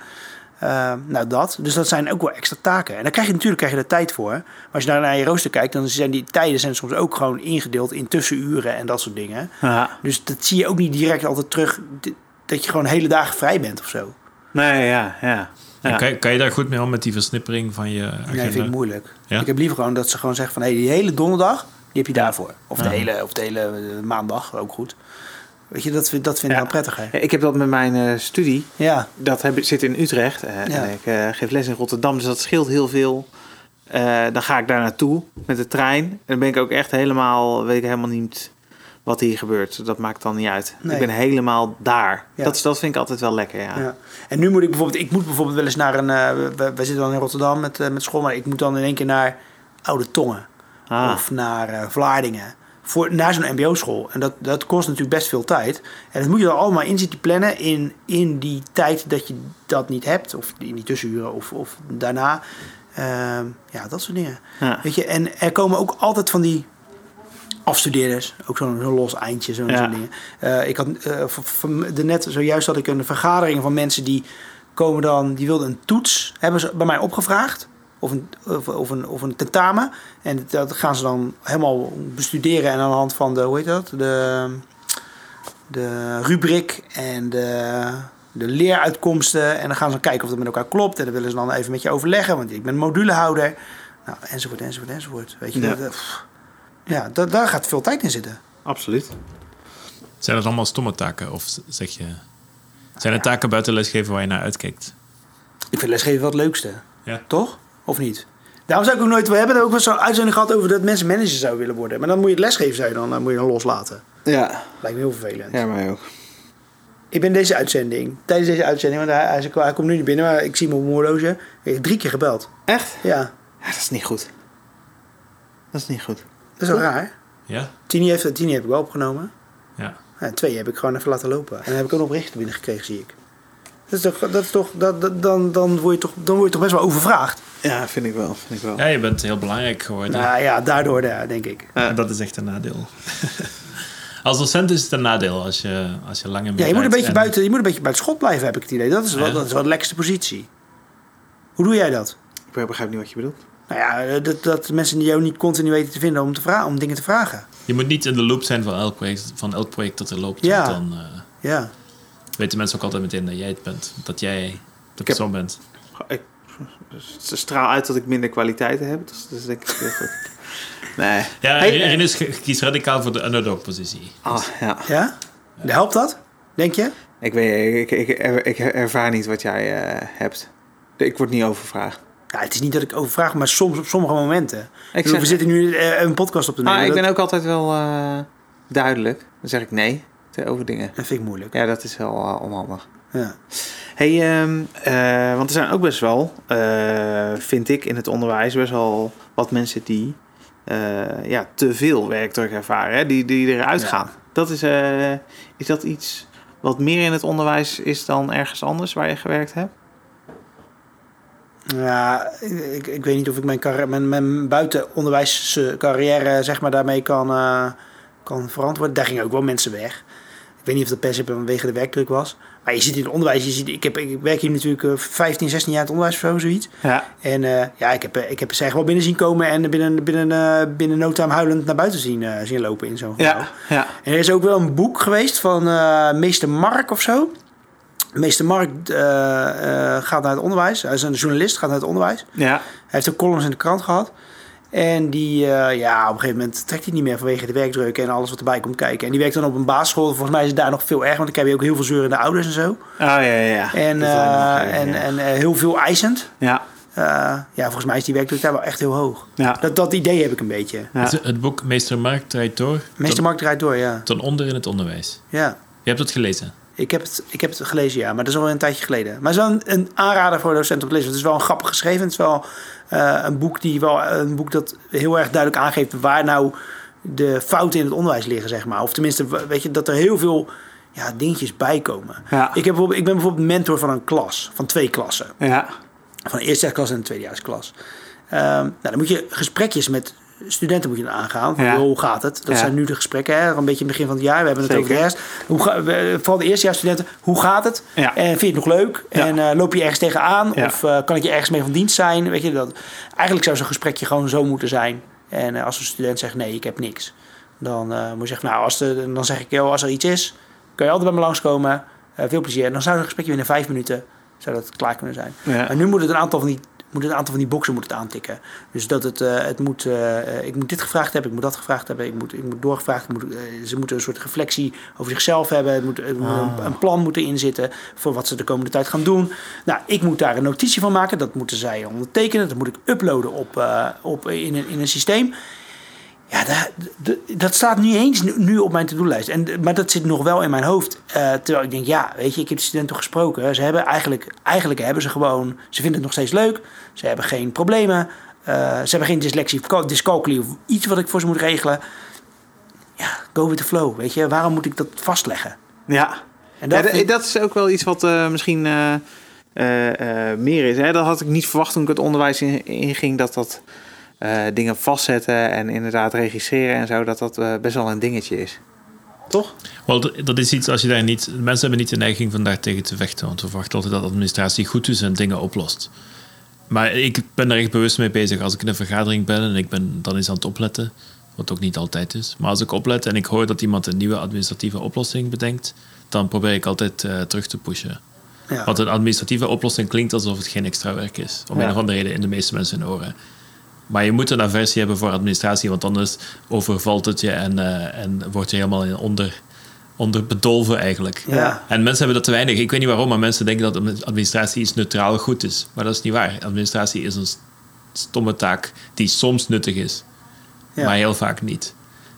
Eh, nou, dat. Dus dat zijn ook wel extra taken. En daar krijg je natuurlijk krijg je er tijd voor. Maar als je daar naar je rooster kijkt, dan zijn die tijden zijn soms ook gewoon ingedeeld in tussenuren en dat soort dingen. ja. Dus dat zie je ook niet direct altijd terug. Dat je gewoon hele dagen vrij bent of zo. Nee, ja, ja. Ja. Kan, kan je daar goed mee om met die versnippering van je agenda? Nee, vind ik moeilijk. Ja? Ik heb liever gewoon dat ze gewoon zeggen van... Hé, die hele donderdag, die heb je daarvoor. Of de hele, of de hele eh, maandag, ook goed. Weet je, dat, vind- dat vind ik prettiger. Ja, Ik heb dat met mijn eh, studie. Ja, Dat heb, zit in Utrecht. eh, Ja. En ik eh, geef les in Rotterdam, dus dat scheelt heel veel. Eh, dan ga ik daar naartoe met de trein. En dan ben ik ook echt helemaal, weet ik helemaal niet wat hier gebeurt. Dat maakt dan niet uit. Nee. Ik ben helemaal daar. Ja. Dat, dat vind ik altijd wel lekker, ja. Ja. En nu moet ik bijvoorbeeld, ik moet bijvoorbeeld wel eens naar een, eh, we, we zitten dan in Rotterdam met, eh, met school, maar ik moet dan in één keer naar Oude Tongen Ah. of naar eh, Vlaardingen. Voor, naar zo'n mbo-school. En dat, dat kost natuurlijk best veel tijd. En dat moet je dan allemaal in zitten plannen in, in die tijd dat je dat niet hebt. Of in die tussenuren of, of daarna. Ehm, ja, dat soort dingen. Ja. Weet je, en er komen ook altijd van die afstudeerders. Ook zo'n los eindje, zo'n Ja. dingen. Eh, ik had eh, de net zojuist had ik een vergadering van mensen die komen dan, die wilden een toets, hebben ze bij mij opgevraagd. Of een, of, of een, of een tentamen. En dat gaan ze dan helemaal bestuderen. En aan de hand van de, hoe heet dat? De, de rubriek en de, de leeruitkomsten. En dan gaan ze dan kijken of dat met elkaar klopt. En dan willen ze dan even met je overleggen. Want ik ben modulehouder. Nou, enzovoort, enzovoort, enzovoort. Weet je, Ja. dat, dat- pff. Ja, da- daar gaat veel tijd in zitten. Absoluut. Zijn dat allemaal stomme taken? Of zeg je... Zijn er taken buiten lesgeven waar je naar uitkijkt? Ik vind lesgeven wel het leukste. Ja. Toch? Of niet? Daarom zou ik ook nooit... We hebben er ook wel zo'n uitzending gehad over dat mensen manager zouden willen worden. Maar dan moet je het lesgeven zou je dan, dan moet je dan loslaten. Ja, Lijkt me heel vervelend. ja mij ook. Ik ben deze uitzending, tijdens deze uitzending, want hij, hij, is- hij komt nu niet binnen, maar ik zie hem op mijn horloge. Ik heb drie keer gebeld. Echt? Ja, Ja, dat is niet goed. Dat is niet goed. Dat is wel raar. Ja? Tini, heeft, Tini heb ik wel opgenomen. Ja. Ja, twee heb ik gewoon even laten lopen. En dan heb ik ook nog berichten binnengekregen, zie ik. Dat is toch, dat is toch dat, dat- dan, dan, word je toch, dan word je toch best wel overvraagd. Ja, vind ik wel. Vind ik wel. Ja, je bent heel belangrijk geworden. Nou ja, daardoor ja, denk ik. Ja. Dat is echt een nadeel. als docent is het een nadeel als je, als je lang in Ja, je moet, een beetje en- buiten, je moet een beetje buiten schot blijven, heb ik het idee. Dat is wel, Ja. dat is wel de lekkerste positie. Hoe doe jij dat? Ik begrijp niet wat je bedoelt. Nou ja, dat, dat mensen jou niet continu weten te vinden om, te vragen, om dingen te vragen. Je moet niet in de loop zijn van elk project, van elk project dat er loopt. Ja. Want dan eh, Ja. weten mensen ook altijd meteen dat jij het bent. Dat jij de heb- persoon bent. Ik ze straal uit dat ik minder kwaliteiten heb. Dus dat is denk ik heel goed. Nee. Ja, Hey, Erin is kiest radicaal voor de underdog-positie. Ah, ja. Ja? Helpt dat? Denk je? Ik, weet, ik, ik, ik ervaar niet wat jij eh, hebt. Ik word niet overvraagd. Ja, het is niet dat ik overvraag, maar soms op sommige momenten. Ik bedoel, zeg- we zitten nu eh, een podcast op te nemen. Maar ik ben ook altijd wel eh, duidelijk. Dan zeg ik nee over dingen. dat vind ik moeilijk. Ja, dat is wel eh, onhandig. Ja. Hey, ehm, eh, want er zijn ook best wel, vind ik, in het onderwijs best wel wat mensen die ja, te veel werkdruk ervaren, hè? Die, die eruit Ja. gaan. Dat is, is dat iets wat meer in het onderwijs is dan ergens anders waar je gewerkt hebt? Ja, ik, ik weet niet of ik mijn, mijn, mijn buitenonderwijscarrière zeg maar, daarmee kan, eh, kan verantwoorden. Daar gingen ook wel mensen weg. Ik weet niet of dat per se vanwege de werkdruk was. Maar je ziet in het onderwijs, je ziet, ik, heb, ik werk hier natuurlijk eh, 15, 16 jaar in het onderwijs of zo, zoiets. Ja. En eh, ja, ik heb, eh, ik heb ze echt wel binnen zien komen en binnen, binnen, eh, binnen no time huilend naar buiten zien, eh, zien lopen in zo'n gebouw. Ja, ja. En er is ook wel een boek geweest van eh, meester Mark of zo. Meester Mark eh, eh, gaat naar het onderwijs. Hij is een journalist, gaat naar het onderwijs. ja. Hij heeft ook columns in de krant gehad. En die, eh, ja, op een gegeven moment trekt hij niet meer vanwege de werkdruk en alles wat erbij komt kijken. En die werkt dan op een basisschool. Volgens mij is het daar nog veel erger, want dan heb je ook heel veel zeurende ouders en zo. Oh, ja, ja, ja. En, Dat nog, en, ja. en eh, heel veel eisend. ja, Eh, ja, volgens mij is die werkdruk daar wel echt heel hoog. ja. Dat, dat idee heb ik een beetje. Ja. Het, het boek Meester Mark draait door Meester Mark draait door, ja. ten onder in het onderwijs. ja. Je hebt het gelezen. Ik heb, het, ik heb het gelezen, ja, maar dat is al een tijdje geleden. Maar het is wel een, een aanrader voor docenten om te lezen. Het is wel een grappig geschreven. Het is wel eh, een, boek die wel, een boek dat heel erg duidelijk aangeeft waar nou de fouten in het onderwijs liggen, zeg maar. Of tenminste, weet je, dat er heel veel ja, dingetjes bij komen. Ja. Ik, heb bijvoorbeeld, ik ben bijvoorbeeld mentor van een klas, van twee klassen. ja. Van de eerstejaasklas en de tweedejaarsklas. Ehm nou, dan moet je gesprekjes met studenten moet je aangaan. Van, Ja. joh, hoe gaat het? Dat Ja. zijn nu de gesprekken, hè? een beetje in het begin van het jaar. We hebben het over de Zeker. rest. Hoe ga, vooral de eerstejaarsstudenten, hoe gaat het? Ja. En vind je het nog leuk? En eh, loop je ergens tegenaan? Of eh, kan ik je ergens mee van dienst zijn? Weet je, dat, eigenlijk zou zo'n gesprekje gewoon zo moeten zijn. En eh, als een student zegt, nee, ik heb niks. Dan moet je zeggen, nou, als de, dan zeg ik, joh, als er iets is, kun je altijd bij me langskomen. Veel plezier. En dan zou zo'n gesprekje binnen vijf minuten zou dat klaar kunnen zijn. Maar nu moet het een aantal van die, moet het een aantal van die boxen moet het aantikken. Dus dat het, eh, het moet, eh, ik moet dit gevraagd hebben, ik moet dat gevraagd hebben, ik moet, ik moet doorgevraagd, ik moet, eh, ze moeten een soort reflectie over zichzelf hebben, het moet, het moet Ah. een, een plan moeten inzitten voor wat ze de komende tijd gaan doen. Nou, ik moet daar een notitie van maken, dat moeten zij ondertekenen, dat moet ik uploaden op, eh, op, in, een, in een systeem. Ja, dat, dat, dat staat niet eens nu- op mijn to-do-lijst. En, maar dat zit nog wel in mijn hoofd. Eh, terwijl ik denk, ja, weet je, ik heb de studenten gesproken. Ze hebben eigenlijk, eigenlijk hebben ze gewoon, ze vinden het nog steeds leuk. Ze hebben geen problemen. Eh, ze hebben geen dyslexie dyscalculie of iets wat ik voor ze moet regelen. Ja, go with the flow, weet je. Waarom moet ik dat vastleggen? Ja. En dat vind- dat is ook wel iets wat eh, misschien meer is. Hè? Dat had ik niet verwacht toen ik het onderwijs in- inging. dat dat eh, dingen vastzetten en inderdaad registreren en zo. Dat dat eh, best wel een dingetje is. Toch? Wel, dat is iets als je daar niet. Mensen hebben niet de neiging van daar tegen te vechten. Want we verwachten altijd dat de administratie goed is en dingen oplost. Maar ik ben daar echt bewust mee bezig. Als ik in een vergadering ben en ik ben dan eens aan het opletten. Wat ook niet altijd is. Maar als ik oplet en ik hoor dat iemand een nieuwe administratieve oplossing bedenkt. dan probeer ik altijd eh, terug te pushen. ja. Want een administratieve oplossing klinkt alsof het geen extra werk is. Om Ja. een of andere reden in de meeste mensen hun oren. Maar je moet een aversie hebben voor administratie, want anders overvalt het je en, eh, en word je helemaal in onder, onder bedolven eigenlijk. Ja. En mensen hebben dat te weinig. Ik weet niet waarom, maar mensen denken dat administratie iets neutraal goed is. Maar dat is niet waar. Administratie is een stomme taak die soms nuttig is, Ja. maar heel vaak niet.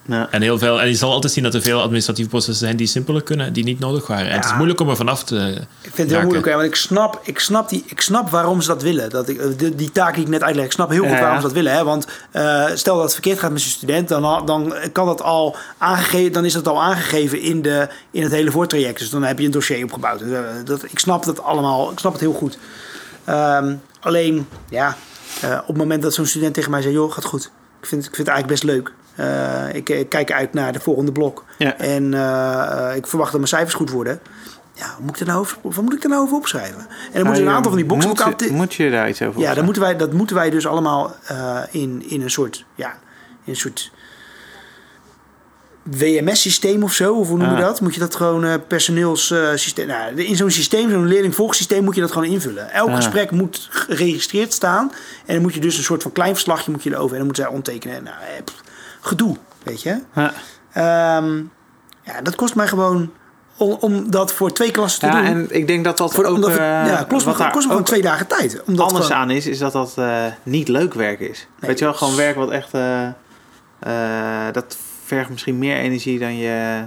Ja. En, heel veel, en je zal altijd zien dat er veel administratieve processen zijn die simpeler kunnen en die niet nodig waren. En het is moeilijk om er vanaf te Ik vind het heel moeilijk, hè, want ik snap, ik, snap die, ik snap waarom ze dat willen. Dat ik, eh, die, die taak die ik net uitleg, ik snap heel goed Ja. waarom ze dat willen. Hè? Want eh, stel dat het verkeerd gaat met zijn student, dan, dan, kan dat al aangegeven, dan is dat al aangegeven in, de, in het hele voortraject. Dus dan heb je een dossier opgebouwd. Eh, dat, ik snap dat allemaal, ik snap het heel goed. Ehm, alleen, ja, eh, op het moment dat zo'n student tegen mij zegt, joh, gaat goed. Ik vind, ik vind het eigenlijk best leuk. Eh, ik, ik kijk uit naar de volgende blok. Ja. En eh, ik verwacht dat mijn cijfers goed worden. Ja, wat moet ik er nou over, wat moet ik er nou over opschrijven? En dan moeten we een aantal van die boxen moet, je, moet je daar iets over Ja, dan moeten wij, dat moeten wij dus allemaal eh, in, in een soort, ja, in een soort WMS-systeem of zo, of hoe noem je Ah. dat? Moet je dat gewoon eh personeelssysteem... nou, in zo'n systeem, zo'n leerlingvolgsysteem moet je dat gewoon invullen. Elk Ah. gesprek moet geregistreerd staan. En dan moet je dus een soort van klein verslagje moet je erover... en dan moeten zij ontekenen. Nou, eh, pff, gedoe, weet je. Ja. Ehm, ja, dat kost mij gewoon... Om, om dat voor twee klassen te Ja, doen... en ik denk dat dat voor, ook... omdat, eh, ja, kost me, kost gewoon twee dagen tijd. Omdat anders gewoon- aan is, is dat dat niet leuk werk is. Nee. Weet je wel, gewoon werk wat echt... dat vergt misschien meer energie dan je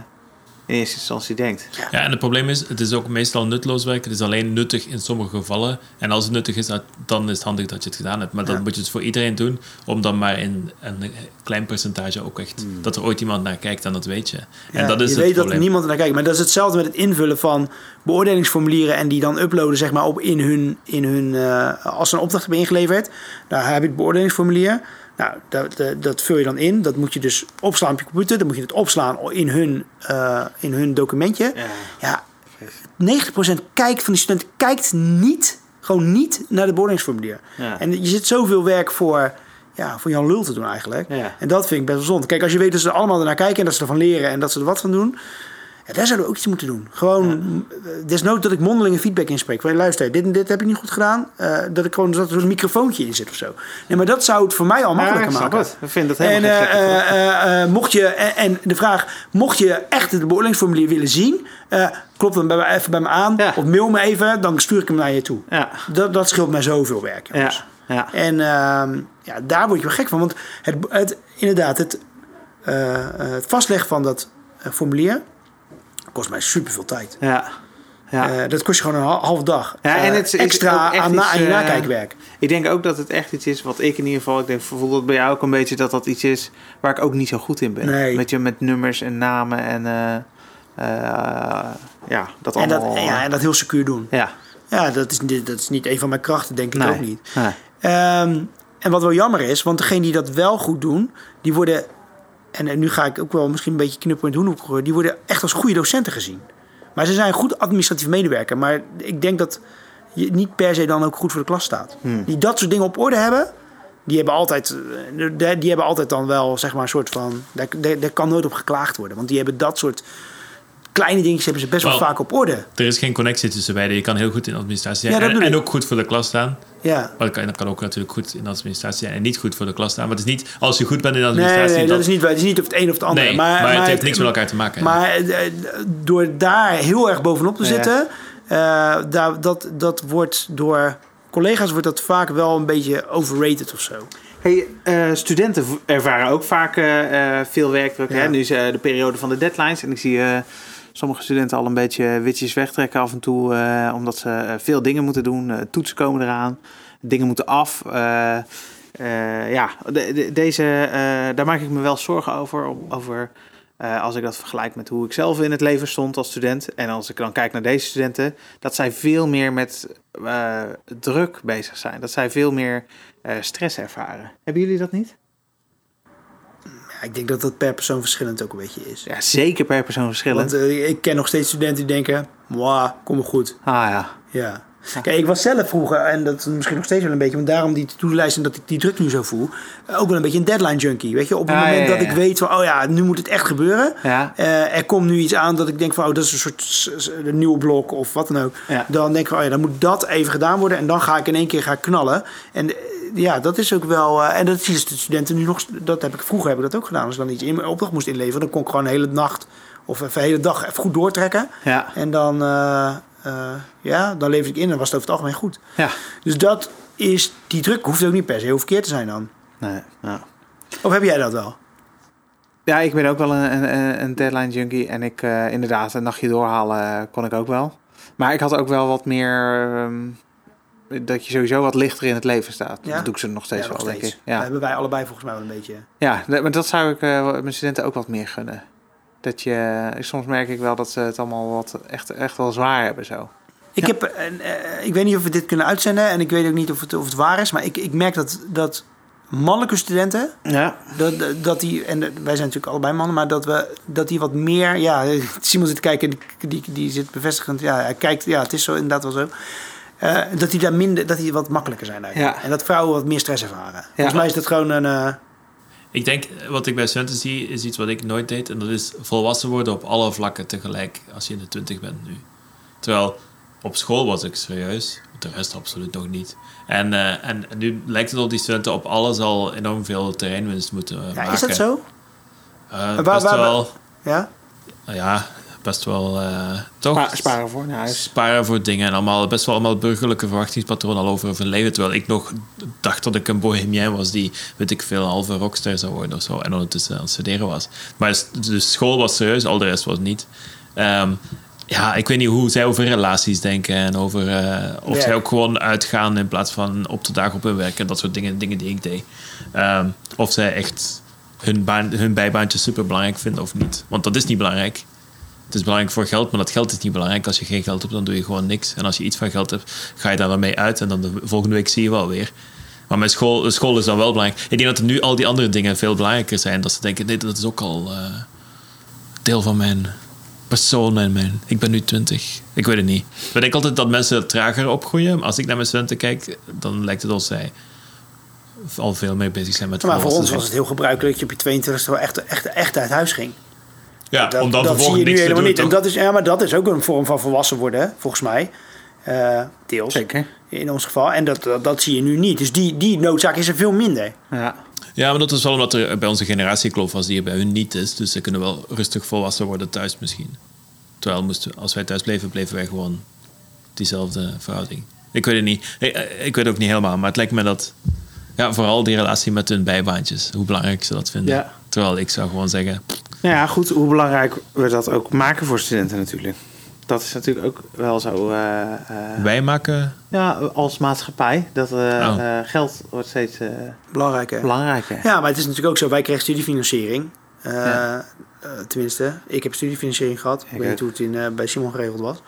in eerste instantie denkt. Ja, en het probleem is, het is ook meestal nutteloos werk. Het is alleen nuttig in sommige gevallen. En als het nuttig is, dan is het handig dat je het gedaan hebt. Maar dan Ja. moet je het voor iedereen doen, om dan maar in een klein percentage ook echt... Dat er ooit iemand naar kijkt en dat weet je. En Ja, dat is je het weet probleem. dat niemand naar kijkt. Maar dat is hetzelfde met het invullen van beoordelingsformulieren en die dan uploaden zeg maar, op in hun, in hun eh, als ze een opdracht hebben ingeleverd. Daar heb je het beoordelingsformulier. Nou, dat, dat, dat vul je dan in. Dat moet je dus opslaan op je computer. Dan moet je het opslaan in hun, eh, in hun documentje. Ja, 90% kijkt van die studenten kijkt niet, gewoon niet naar de beoordelingsformulier. Ja. En je zit zoveel werk voor, ja, voor Jan Lul te doen eigenlijk. Ja. En dat vind ik best wel zonde. Kijk, als je weet dat ze er allemaal ernaar kijken en dat ze ervan leren en dat ze er wat van doen. Ja, daar zouden we ook iets moeten doen. Gewoon, eh, desnoods dat ik mondelinge feedback inspreek. Van, luister, dit en dit heb ik niet goed gedaan. Eh, dat ik gewoon dat er zo'n microfoontje in zit of zo. Nee, maar dat zou het voor mij al makkelijker ik snap maken. het. Ik vind dat En, helemaal vraag. eh, mocht je, en, en de vraag, mocht je echt het beoordelingsformulier willen zien, eh klop dan bij even bij me aan Ja. of mail me even, dan stuur ik hem naar je toe. Ja, Dat, dat scheelt mij zoveel werk. ja, jongens. ja. En ehm, ja, daar word je wel gek van. Want het, het, inderdaad, het, het vastleggen van dat eh, kost mij superveel tijd. ja. ja. Eh, dat kost je gewoon een hal- halve dag. Ja, en Eh, het is extra aan, na, aan je eh, nakijkwerk. Ik denk ook dat het echt iets is wat ik in ieder geval... Ik denk bijvoorbeeld bij jou ook een beetje dat dat iets is... waar ik ook niet zo goed in ben. Nee. Met, je, met nummers en namen en... ja, dat En dat, allemaal... en ja, en dat heel secuur doen. ja. Ja, dat is, niet- dat is niet een van mijn krachten, denk ik Nee. ook niet. Nee. Ehm, en wat wel jammer is, want degenen die dat wel goed doen, die worden, en, en nu ga ik ook wel misschien een beetje knuppel in het hoenhoek die worden echt als goede docenten gezien. Maar ze zijn goed administratief medewerker, maar ik denk dat je niet per se dan ook goed voor de klas staat. Hmm. Die dat soort dingen op orde hebben, die hebben altijd, eh, die hebben altijd dan wel zeg maar een soort van, daar, daar, daar kan nooit op geklaagd worden, want die hebben dat soort kleine dingetjes hebben ze best wel Wel, vaak op orde. Er is geen connectie tussen beiden. Je kan heel goed in administratie zijn Ja, en, ook goed voor de klas staan. Ja. Maar dat kan, dat kan ook natuurlijk goed in administratie zijn en niet goed voor de klas staan. Maar het is niet, als je goed bent in Nee, administratie... nee, dat is niet, het is niet of het een of het andere. Nee, maar, maar, het heeft niks met elkaar te maken. Maar eh, door daar heel erg bovenop te Ja. zitten, eh, daar, dat, dat wordt door collega's wordt dat vaak wel een beetje overrated of zo. Hey, eh, studenten ervaren ook vaak veel werkdruk. Ja. Hè? Nu is eh, de periode van de deadlines. En ik zie eh, sommige studenten al een beetje witjes wegtrekken af en toe. eh, omdat ze eh, veel dingen moeten doen. Eh, toetsen komen eraan. Dingen moeten af. Ja, de- de- deze, daar maak ik me wel zorgen over. Over als ik dat vergelijk met hoe ik zelf in het leven stond als student. En als ik dan kijk naar deze studenten. Dat zij veel meer met druk bezig zijn. Dat zij veel meer stress ervaren. Hebben jullie dat niet? Ik denk dat dat per persoon verschillend ook een beetje is. Ja, zeker per persoon verschillend. Want eh, ik ken nog steeds studenten die denken, mwah, kom maar goed. ah ja. Ja. Kijk, ik was zelf vroeger, en dat is misschien nog steeds wel een beetje, want daarom die to-do-lijst en dat ik die druk nu zo voel, eh, ook wel een beetje een deadline junkie. Weet je, op het Ah, moment ja, ja, dat ik weet van, oh ja, nu moet het echt gebeuren. Ja. Eh, er komt nu iets aan dat ik denk van, oh, dat is een soort een nieuwe blok of wat dan ook. Dan denk ik van, oh ja, dan moet dat even gedaan worden en dan ga ik in één keer gaan knallen. En ja, dat is ook wel, eh, en dat zien de studenten nu nog, dat heb ik vroeger heb ik dat ook gedaan. Als ik dan iets in mijn opdracht moest inleveren, dan kon ik gewoon de hele nacht of even de hele dag even goed doortrekken. Ja. En dan, eh, ja, dan lever ik in en was het over het algemeen goed. Ja. Dus dat is, die druk hoeft ook niet per se heel verkeerd te zijn dan. Nee, nou. Of heb jij dat wel? Ja, ik ben ook wel een, een, een deadline junkie. En ik inderdaad, een nachtje doorhalen kon ik ook wel. Maar ik had ook wel wat meer... ehm, dat je sowieso wat lichter in het leven staat. Ja? Dat doe ik ze nog steeds ja, nog wel, denk ik. Dat Ja, hebben wij allebei volgens mij wel een beetje. ja maar dat zou ik eh, mijn studenten ook wat meer gunnen. Dat je, soms merk ik wel dat ze het allemaal wat echt, echt wel zwaar hebben zo. Ik, Ja. heb, eh, ik weet niet of we dit kunnen uitzenden en ik weet ook niet of het, of het waar is, maar ik, ik merk dat, dat mannelijke studenten, Ja. dat, dat- die, en wij zijn natuurlijk allebei mannen, maar dat, we, dat die wat meer, ja, Simon zit te kijken, die, die, die zit bevestigend, ja, hij kijkt, ja, het is zo inderdaad wel zo. Eh, dat die daar minder, dat die wat makkelijker zijn eigenlijk. Ja. En dat vrouwen wat meer stress ervaren. Volgens mij is dat gewoon een, eh, Ik denk, wat ik bij studenten zie, is iets wat ik nooit deed. En dat is volwassen worden op alle vlakken tegelijk als je in de twintig bent nu. Terwijl op school was ik serieus, de rest absoluut nog niet. En, eh, en nu lijkt het op die studenten op alles al enorm veel terreinwinst moeten eh, ja, maken. is dat zo? Eh, Waar- best waar- wel, Ja? ja, best wel, eh, toch? Spa- sparen voor huis. sparen voor dingen en allemaal best wel allemaal burgerlijke verwachtingspatroon al over hun leven. Terwijl ik nog dacht dat ik een bohemien was die, weet ik veel, een halve rockster zou worden of zo. En ondertussen aan het studeren was. Maar de school was serieus, al de rest was niet. Ehm, ja, ik weet niet hoe zij over relaties denken en over eh, of zij ook gewoon uitgaan in plaats van op de dag op hun werk en dat soort dingen, dingen die ik deed. Ehm, of zij echt hun, baan, hun bijbaantje super belangrijk vinden of niet. Want dat is niet belangrijk. Het is belangrijk voor geld, maar dat geld is niet belangrijk. Als je geen geld hebt, dan doe je gewoon niks. En als je iets van geld hebt, ga je daar dan mee uit. En dan de volgende week zie je wel weer. Maar mijn school, school is dan wel belangrijk. Ik denk dat er nu al die andere dingen veel belangrijker zijn. Dat ze denken, nee, dat is ook al eh, deel van mijn persoon en mijn... Ik ben nu twintig. Ik weet het niet. Ik denk altijd dat mensen trager opgroeien. Maar als ik naar mijn studenten kijk, dan lijkt het alsof zij al veel meer bezig zijn met Maar voor ons was het heel gebruikelijk dat je op je 22 wel echt, echt, echt uit huis ging. Ja, Dat, om dan dat zie je nu niks te helemaal doen, niet. En dat is, ja, maar dat is ook een vorm van volwassen worden, hè, volgens mij. Eh, deels. Zeker. In ons geval. En dat, dat, dat zie je nu niet. Dus die, die noodzaak is er veel minder. Ja. Ja, maar dat is wel omdat er bij onze generatie kloof was die er bij hun niet is. Dus ze kunnen wel rustig volwassen worden thuis misschien. Terwijl moesten, als wij thuis bleven, bleven wij gewoon diezelfde verhouding. Ik weet het niet. Ik, ik weet het ook niet helemaal. Maar het lijkt me dat... Ja, vooral die relatie met hun bijbaantjes. Hoe belangrijk ze dat vinden. Ja. Terwijl ik zou gewoon zeggen... Nou ja, goed, hoe belangrijk we dat ook maken voor studenten natuurlijk. Dat is natuurlijk ook wel zo. eh, eh, Wij maken... ja, als maatschappij. Dat eh, Oh. eh, geld wordt steeds eh, Belangrijk, hè? belangrijker. Ja, maar het is natuurlijk ook zo. Wij kregen studiefinanciering. Ja. tenminste, ik heb studiefinanciering gehad. Ik, Ik weet niet hoe het in, eh, bij Simon geregeld was.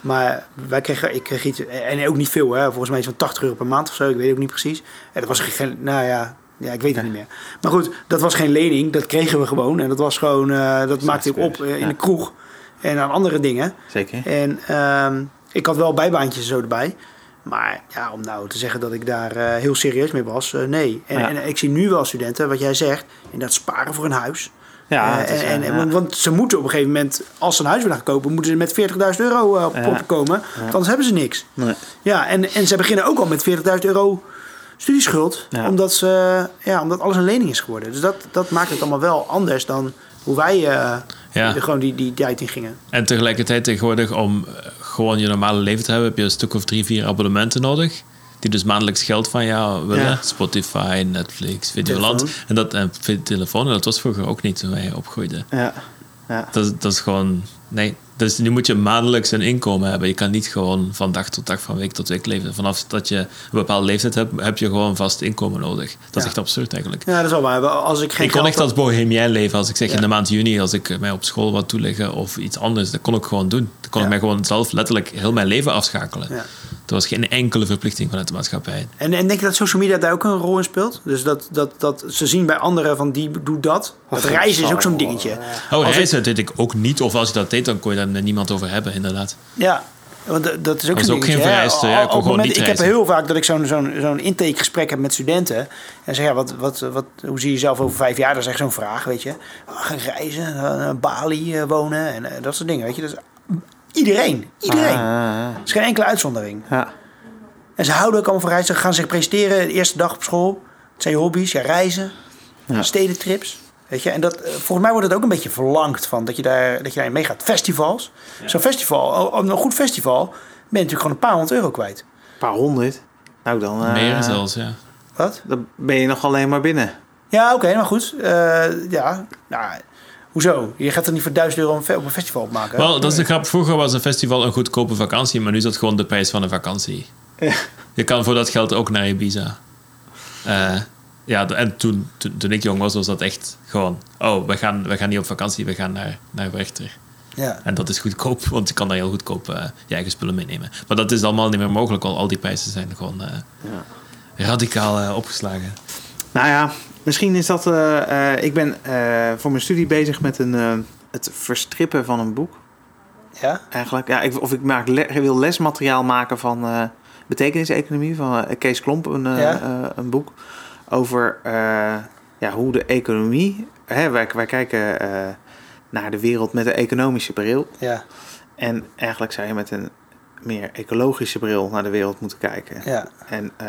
Maar wij kregen, ik kreeg iets, en ook niet veel, hè. volgens mij iets van 80 euro per maand of zo. Ik weet ook niet precies. En dat was geen, nou ja, ja ik weet het niet meer. Maar goed, dat was geen lening, dat kregen we gewoon. En dat was gewoon, eh, dat maakte ik op eh, in Ja. de kroeg en aan andere dingen. Zeker. En ehm, ik had wel bijbaantjes zo erbij. Maar ja, om nou te zeggen dat ik daar eh, heel serieus mee was, nee. En, Ja. en ik zie nu wel studenten, wat jij zegt, inderdaad sparen voor een huis. Ja, is, en, want- ze moeten op een gegeven moment, als ze een huis willen gaan kopen, moeten ze met 40.000 euro op komen. Anders hebben ze niks. Nee. Ja, en, en ze beginnen ook al met 40.000 euro studieschuld. Ja. Omdat, ze, ja, omdat alles een lening is geworden. Dus dat, dat maakt het allemaal wel anders dan hoe wij eh, Ja. gewoon die, die tijd in gingen. En tegelijkertijd tegenwoordig om eh, gewoon je normale leven te hebben, heb je een stuk of drie, vier abonnementen nodig. Die dus maandelijks geld van jou willen. Ja. Spotify, Netflix, Videoland. En dat en telefoon. En dat was vroeger ook niet toen wij opgroeiden. Ja. Ja. Dat, is- dat is gewoon... Nee. Dus nu moet je maandelijks een inkomen hebben. Je kan niet gewoon van dag tot dag, van week tot week leven. Vanaf dat je een bepaalde leeftijd hebt, heb je gewoon vast inkomen nodig. Dat is echt absurd eigenlijk. Ja, dat is wel waar. Als ik geen ik kon echt als bohemien leven. Als ik zeg Ja. in de maand juni, als ik mij op school wat toeleggen of iets anders, dat kon ik gewoon doen. Dan kon ik mij gewoon zelf letterlijk heel mijn leven afschakelen. Er was geen enkele verplichting vanuit de maatschappij. En, en denk je dat social media daar ook een rol in speelt? Dus dat, dat, dat ze zien bij anderen van die doet dat. Dat reizen is ook zo'n dingetje. Oh, Als reizen dat deed ik ook niet. Of als je dat deed, dan kon je daar met niemand over hebben, inderdaad. Ja, want dat- dat is ook Dat is zo'n ook dingetje. geen vereiste, ja, ik moment- niet Ik heb heel vaak dat ik zo'n zo'n zo'n intakegesprek heb met studenten. En zeg, ja, wat, wat, wat, hoe zie je jezelf over vijf jaar? Dat is echt zo'n vraag, weet je. Oh, gaan reizen, eh, Bali eh, wonen en eh, dat soort dingen, weet je. Dus iedereen, iedereen. Ah, Er is geen enkele uitzondering. ja. En ze houden ook allemaal van reizen. Ze gaan zich presenteren de eerste dag op school. Het zijn je hobby's, ja, reizen, Ja. stedentrips. Weet je, en dat, eh, volgens mij wordt het ook een beetje verlangd van dat je, daar, dat je daarin meegaat. Festivals. Zo'n festival, oh, oh, een goed festival, ben je natuurlijk gewoon een paar honderd euro kwijt. Een paar honderd. Nou dan... eh, Meer zelfs, ja. Wat? Dan ben je nog alleen maar binnen. Ja, oké, maar goed. Eh, ja, nou, hoezo? Je gaat er niet voor duizend euro een fe- op een festival opmaken. Wel, dat is de grap. Vroeger was een festival een goedkope vakantie, maar nu is dat gewoon de prijs van een vakantie. Je kan voor dat geld ook naar Ibiza. Eh, ja, en toen, toen, toen ik jong was, was dat echt gewoon... Oh, we gaan, we gaan niet op vakantie, we gaan naar, naar Werchter. Ja. En dat is goedkoop, want je kan daar heel goedkoop eh, je eigen spullen meenemen. Maar dat is allemaal niet meer mogelijk, al, al die prijzen zijn gewoon eh, radicaal eh, opgeslagen. Nou ja, misschien is dat... eh, eh, ik ben eh, voor mijn studie bezig met een, het verstrippen van een boek. ja? Eigenlijk. Ja, ik, of ik maak le- wil lesmateriaal maken van eh betekeniseconomie. Van eh, Kees Klomp, een, Ja. een boek. Over ja, hoe de economie... Hè, wij, wij kijken naar de wereld met een economische bril. Ja, En eigenlijk zou je met een meer ecologische bril naar de wereld moeten kijken. ja. En eh,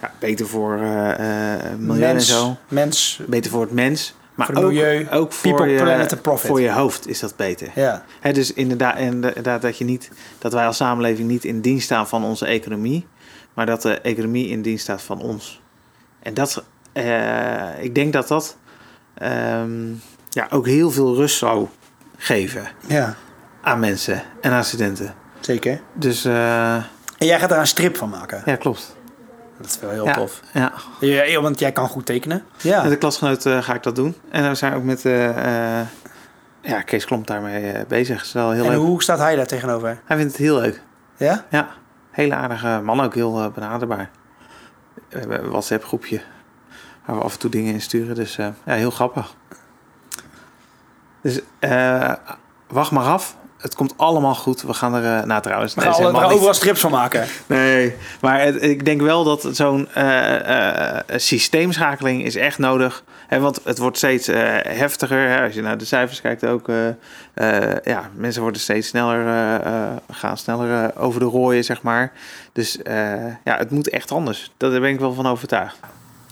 ja, beter voor eh, eh, milieu en zo. mens, Beter voor het mens. Maar Voor het ook, milieu. ook voor, People, je, voor je hoofd is dat beter. ja. Hè, dus inderdaad, inderdaad dat, je niet, dat wij als samenleving niet in dienst staan van onze economie, maar dat de economie in dienst staat van ons. En dat, ik denk dat dat ehm, ja, ook heel veel rust zou geven Ja, aan mensen en aan studenten. Zeker. Dus eh, En jij gaat daar een strip van maken. ja, klopt. Dat is wel heel ja, tof. Ja. Ja, want jij kan goed tekenen. Ja. Met de klasgenoot eh, ga ik dat doen. En we zijn ook met eh, ja, Kees Klomp daarmee bezig. Dat is wel heel En leuk. hoe staat hij daar tegenover? Hij vindt het heel leuk. Ja? Ja, hele aardige man, ook heel benaderbaar. We hebben een WhatsApp groepje waar we af en toe dingen in sturen. Dus ja, heel grappig. Dus wacht maar af. Het komt allemaal goed. We gaan er, eh nou trouwens, We gaan is alle- niet- overal strips van maken. Nee, maar het- ik denk wel dat zo'n eh, eh, systeemschakeling is echt nodig. Hè, want het wordt steeds eh, heftiger. Hè, als je naar de cijfers kijkt ook. eh, eh, ja, mensen worden steeds sneller, gaan sneller over de rooien, zeg maar. Dus eh, ja, het moet echt anders. Daar ben ik wel van overtuigd.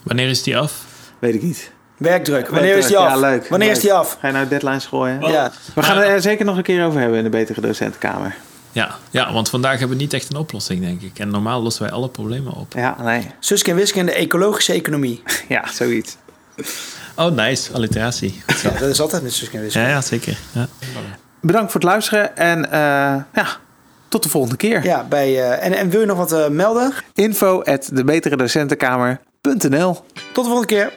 Wanneer is die af? Weet ik niet. Werkdruk. Wanneer is die Ja, af? leuk. Wanneer is die af? Ga je nou deadlines gooien? Ja. We gaan er zeker nog een keer over hebben in de betere docentenkamer. Ja, ja, want vandaag hebben we niet echt een oplossing, denk ik. En normaal lossen wij alle problemen op. Ja, nee. Suske en Wiske en de ecologische economie. Ja, zoiets. Oh, nice. Alliteratie. Ja, dat is altijd met Suske en Wiske. Ja, ja zeker. Ja. Bedankt voor het luisteren en eh, ja, tot de volgende keer. Ja, bij, eh, en, en wil je nog wat eh, melden? info at debeteredocentenkamer.nl Tot de volgende keer.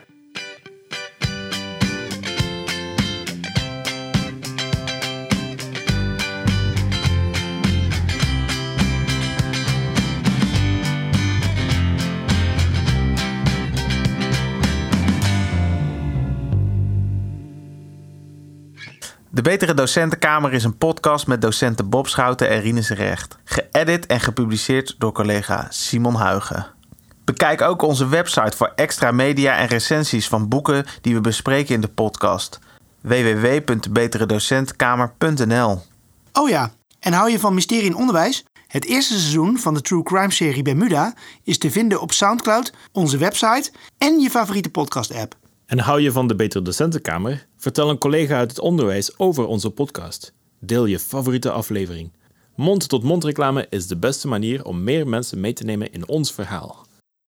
Betere Docentenkamer is een podcast met docenten Bob Schouten en Rinus Recht. Geëdit en gepubliceerd door collega Simon Huigen. Bekijk ook onze website voor extra media en recensies van boeken die we bespreken in de podcast. www.beteredocentkamer.nl. Oh ja, en hou je van mysterie in onderwijs? Het eerste seizoen van de True Crime serie Bermuda is te vinden op Soundcloud, onze website en je favoriete podcast-app. En hou je van de Betere Docentenkamer? Vertel een collega uit het onderwijs over onze podcast. Deel je favoriete aflevering. Mond-tot-mond reclame is de beste manier om meer mensen mee te nemen in ons verhaal.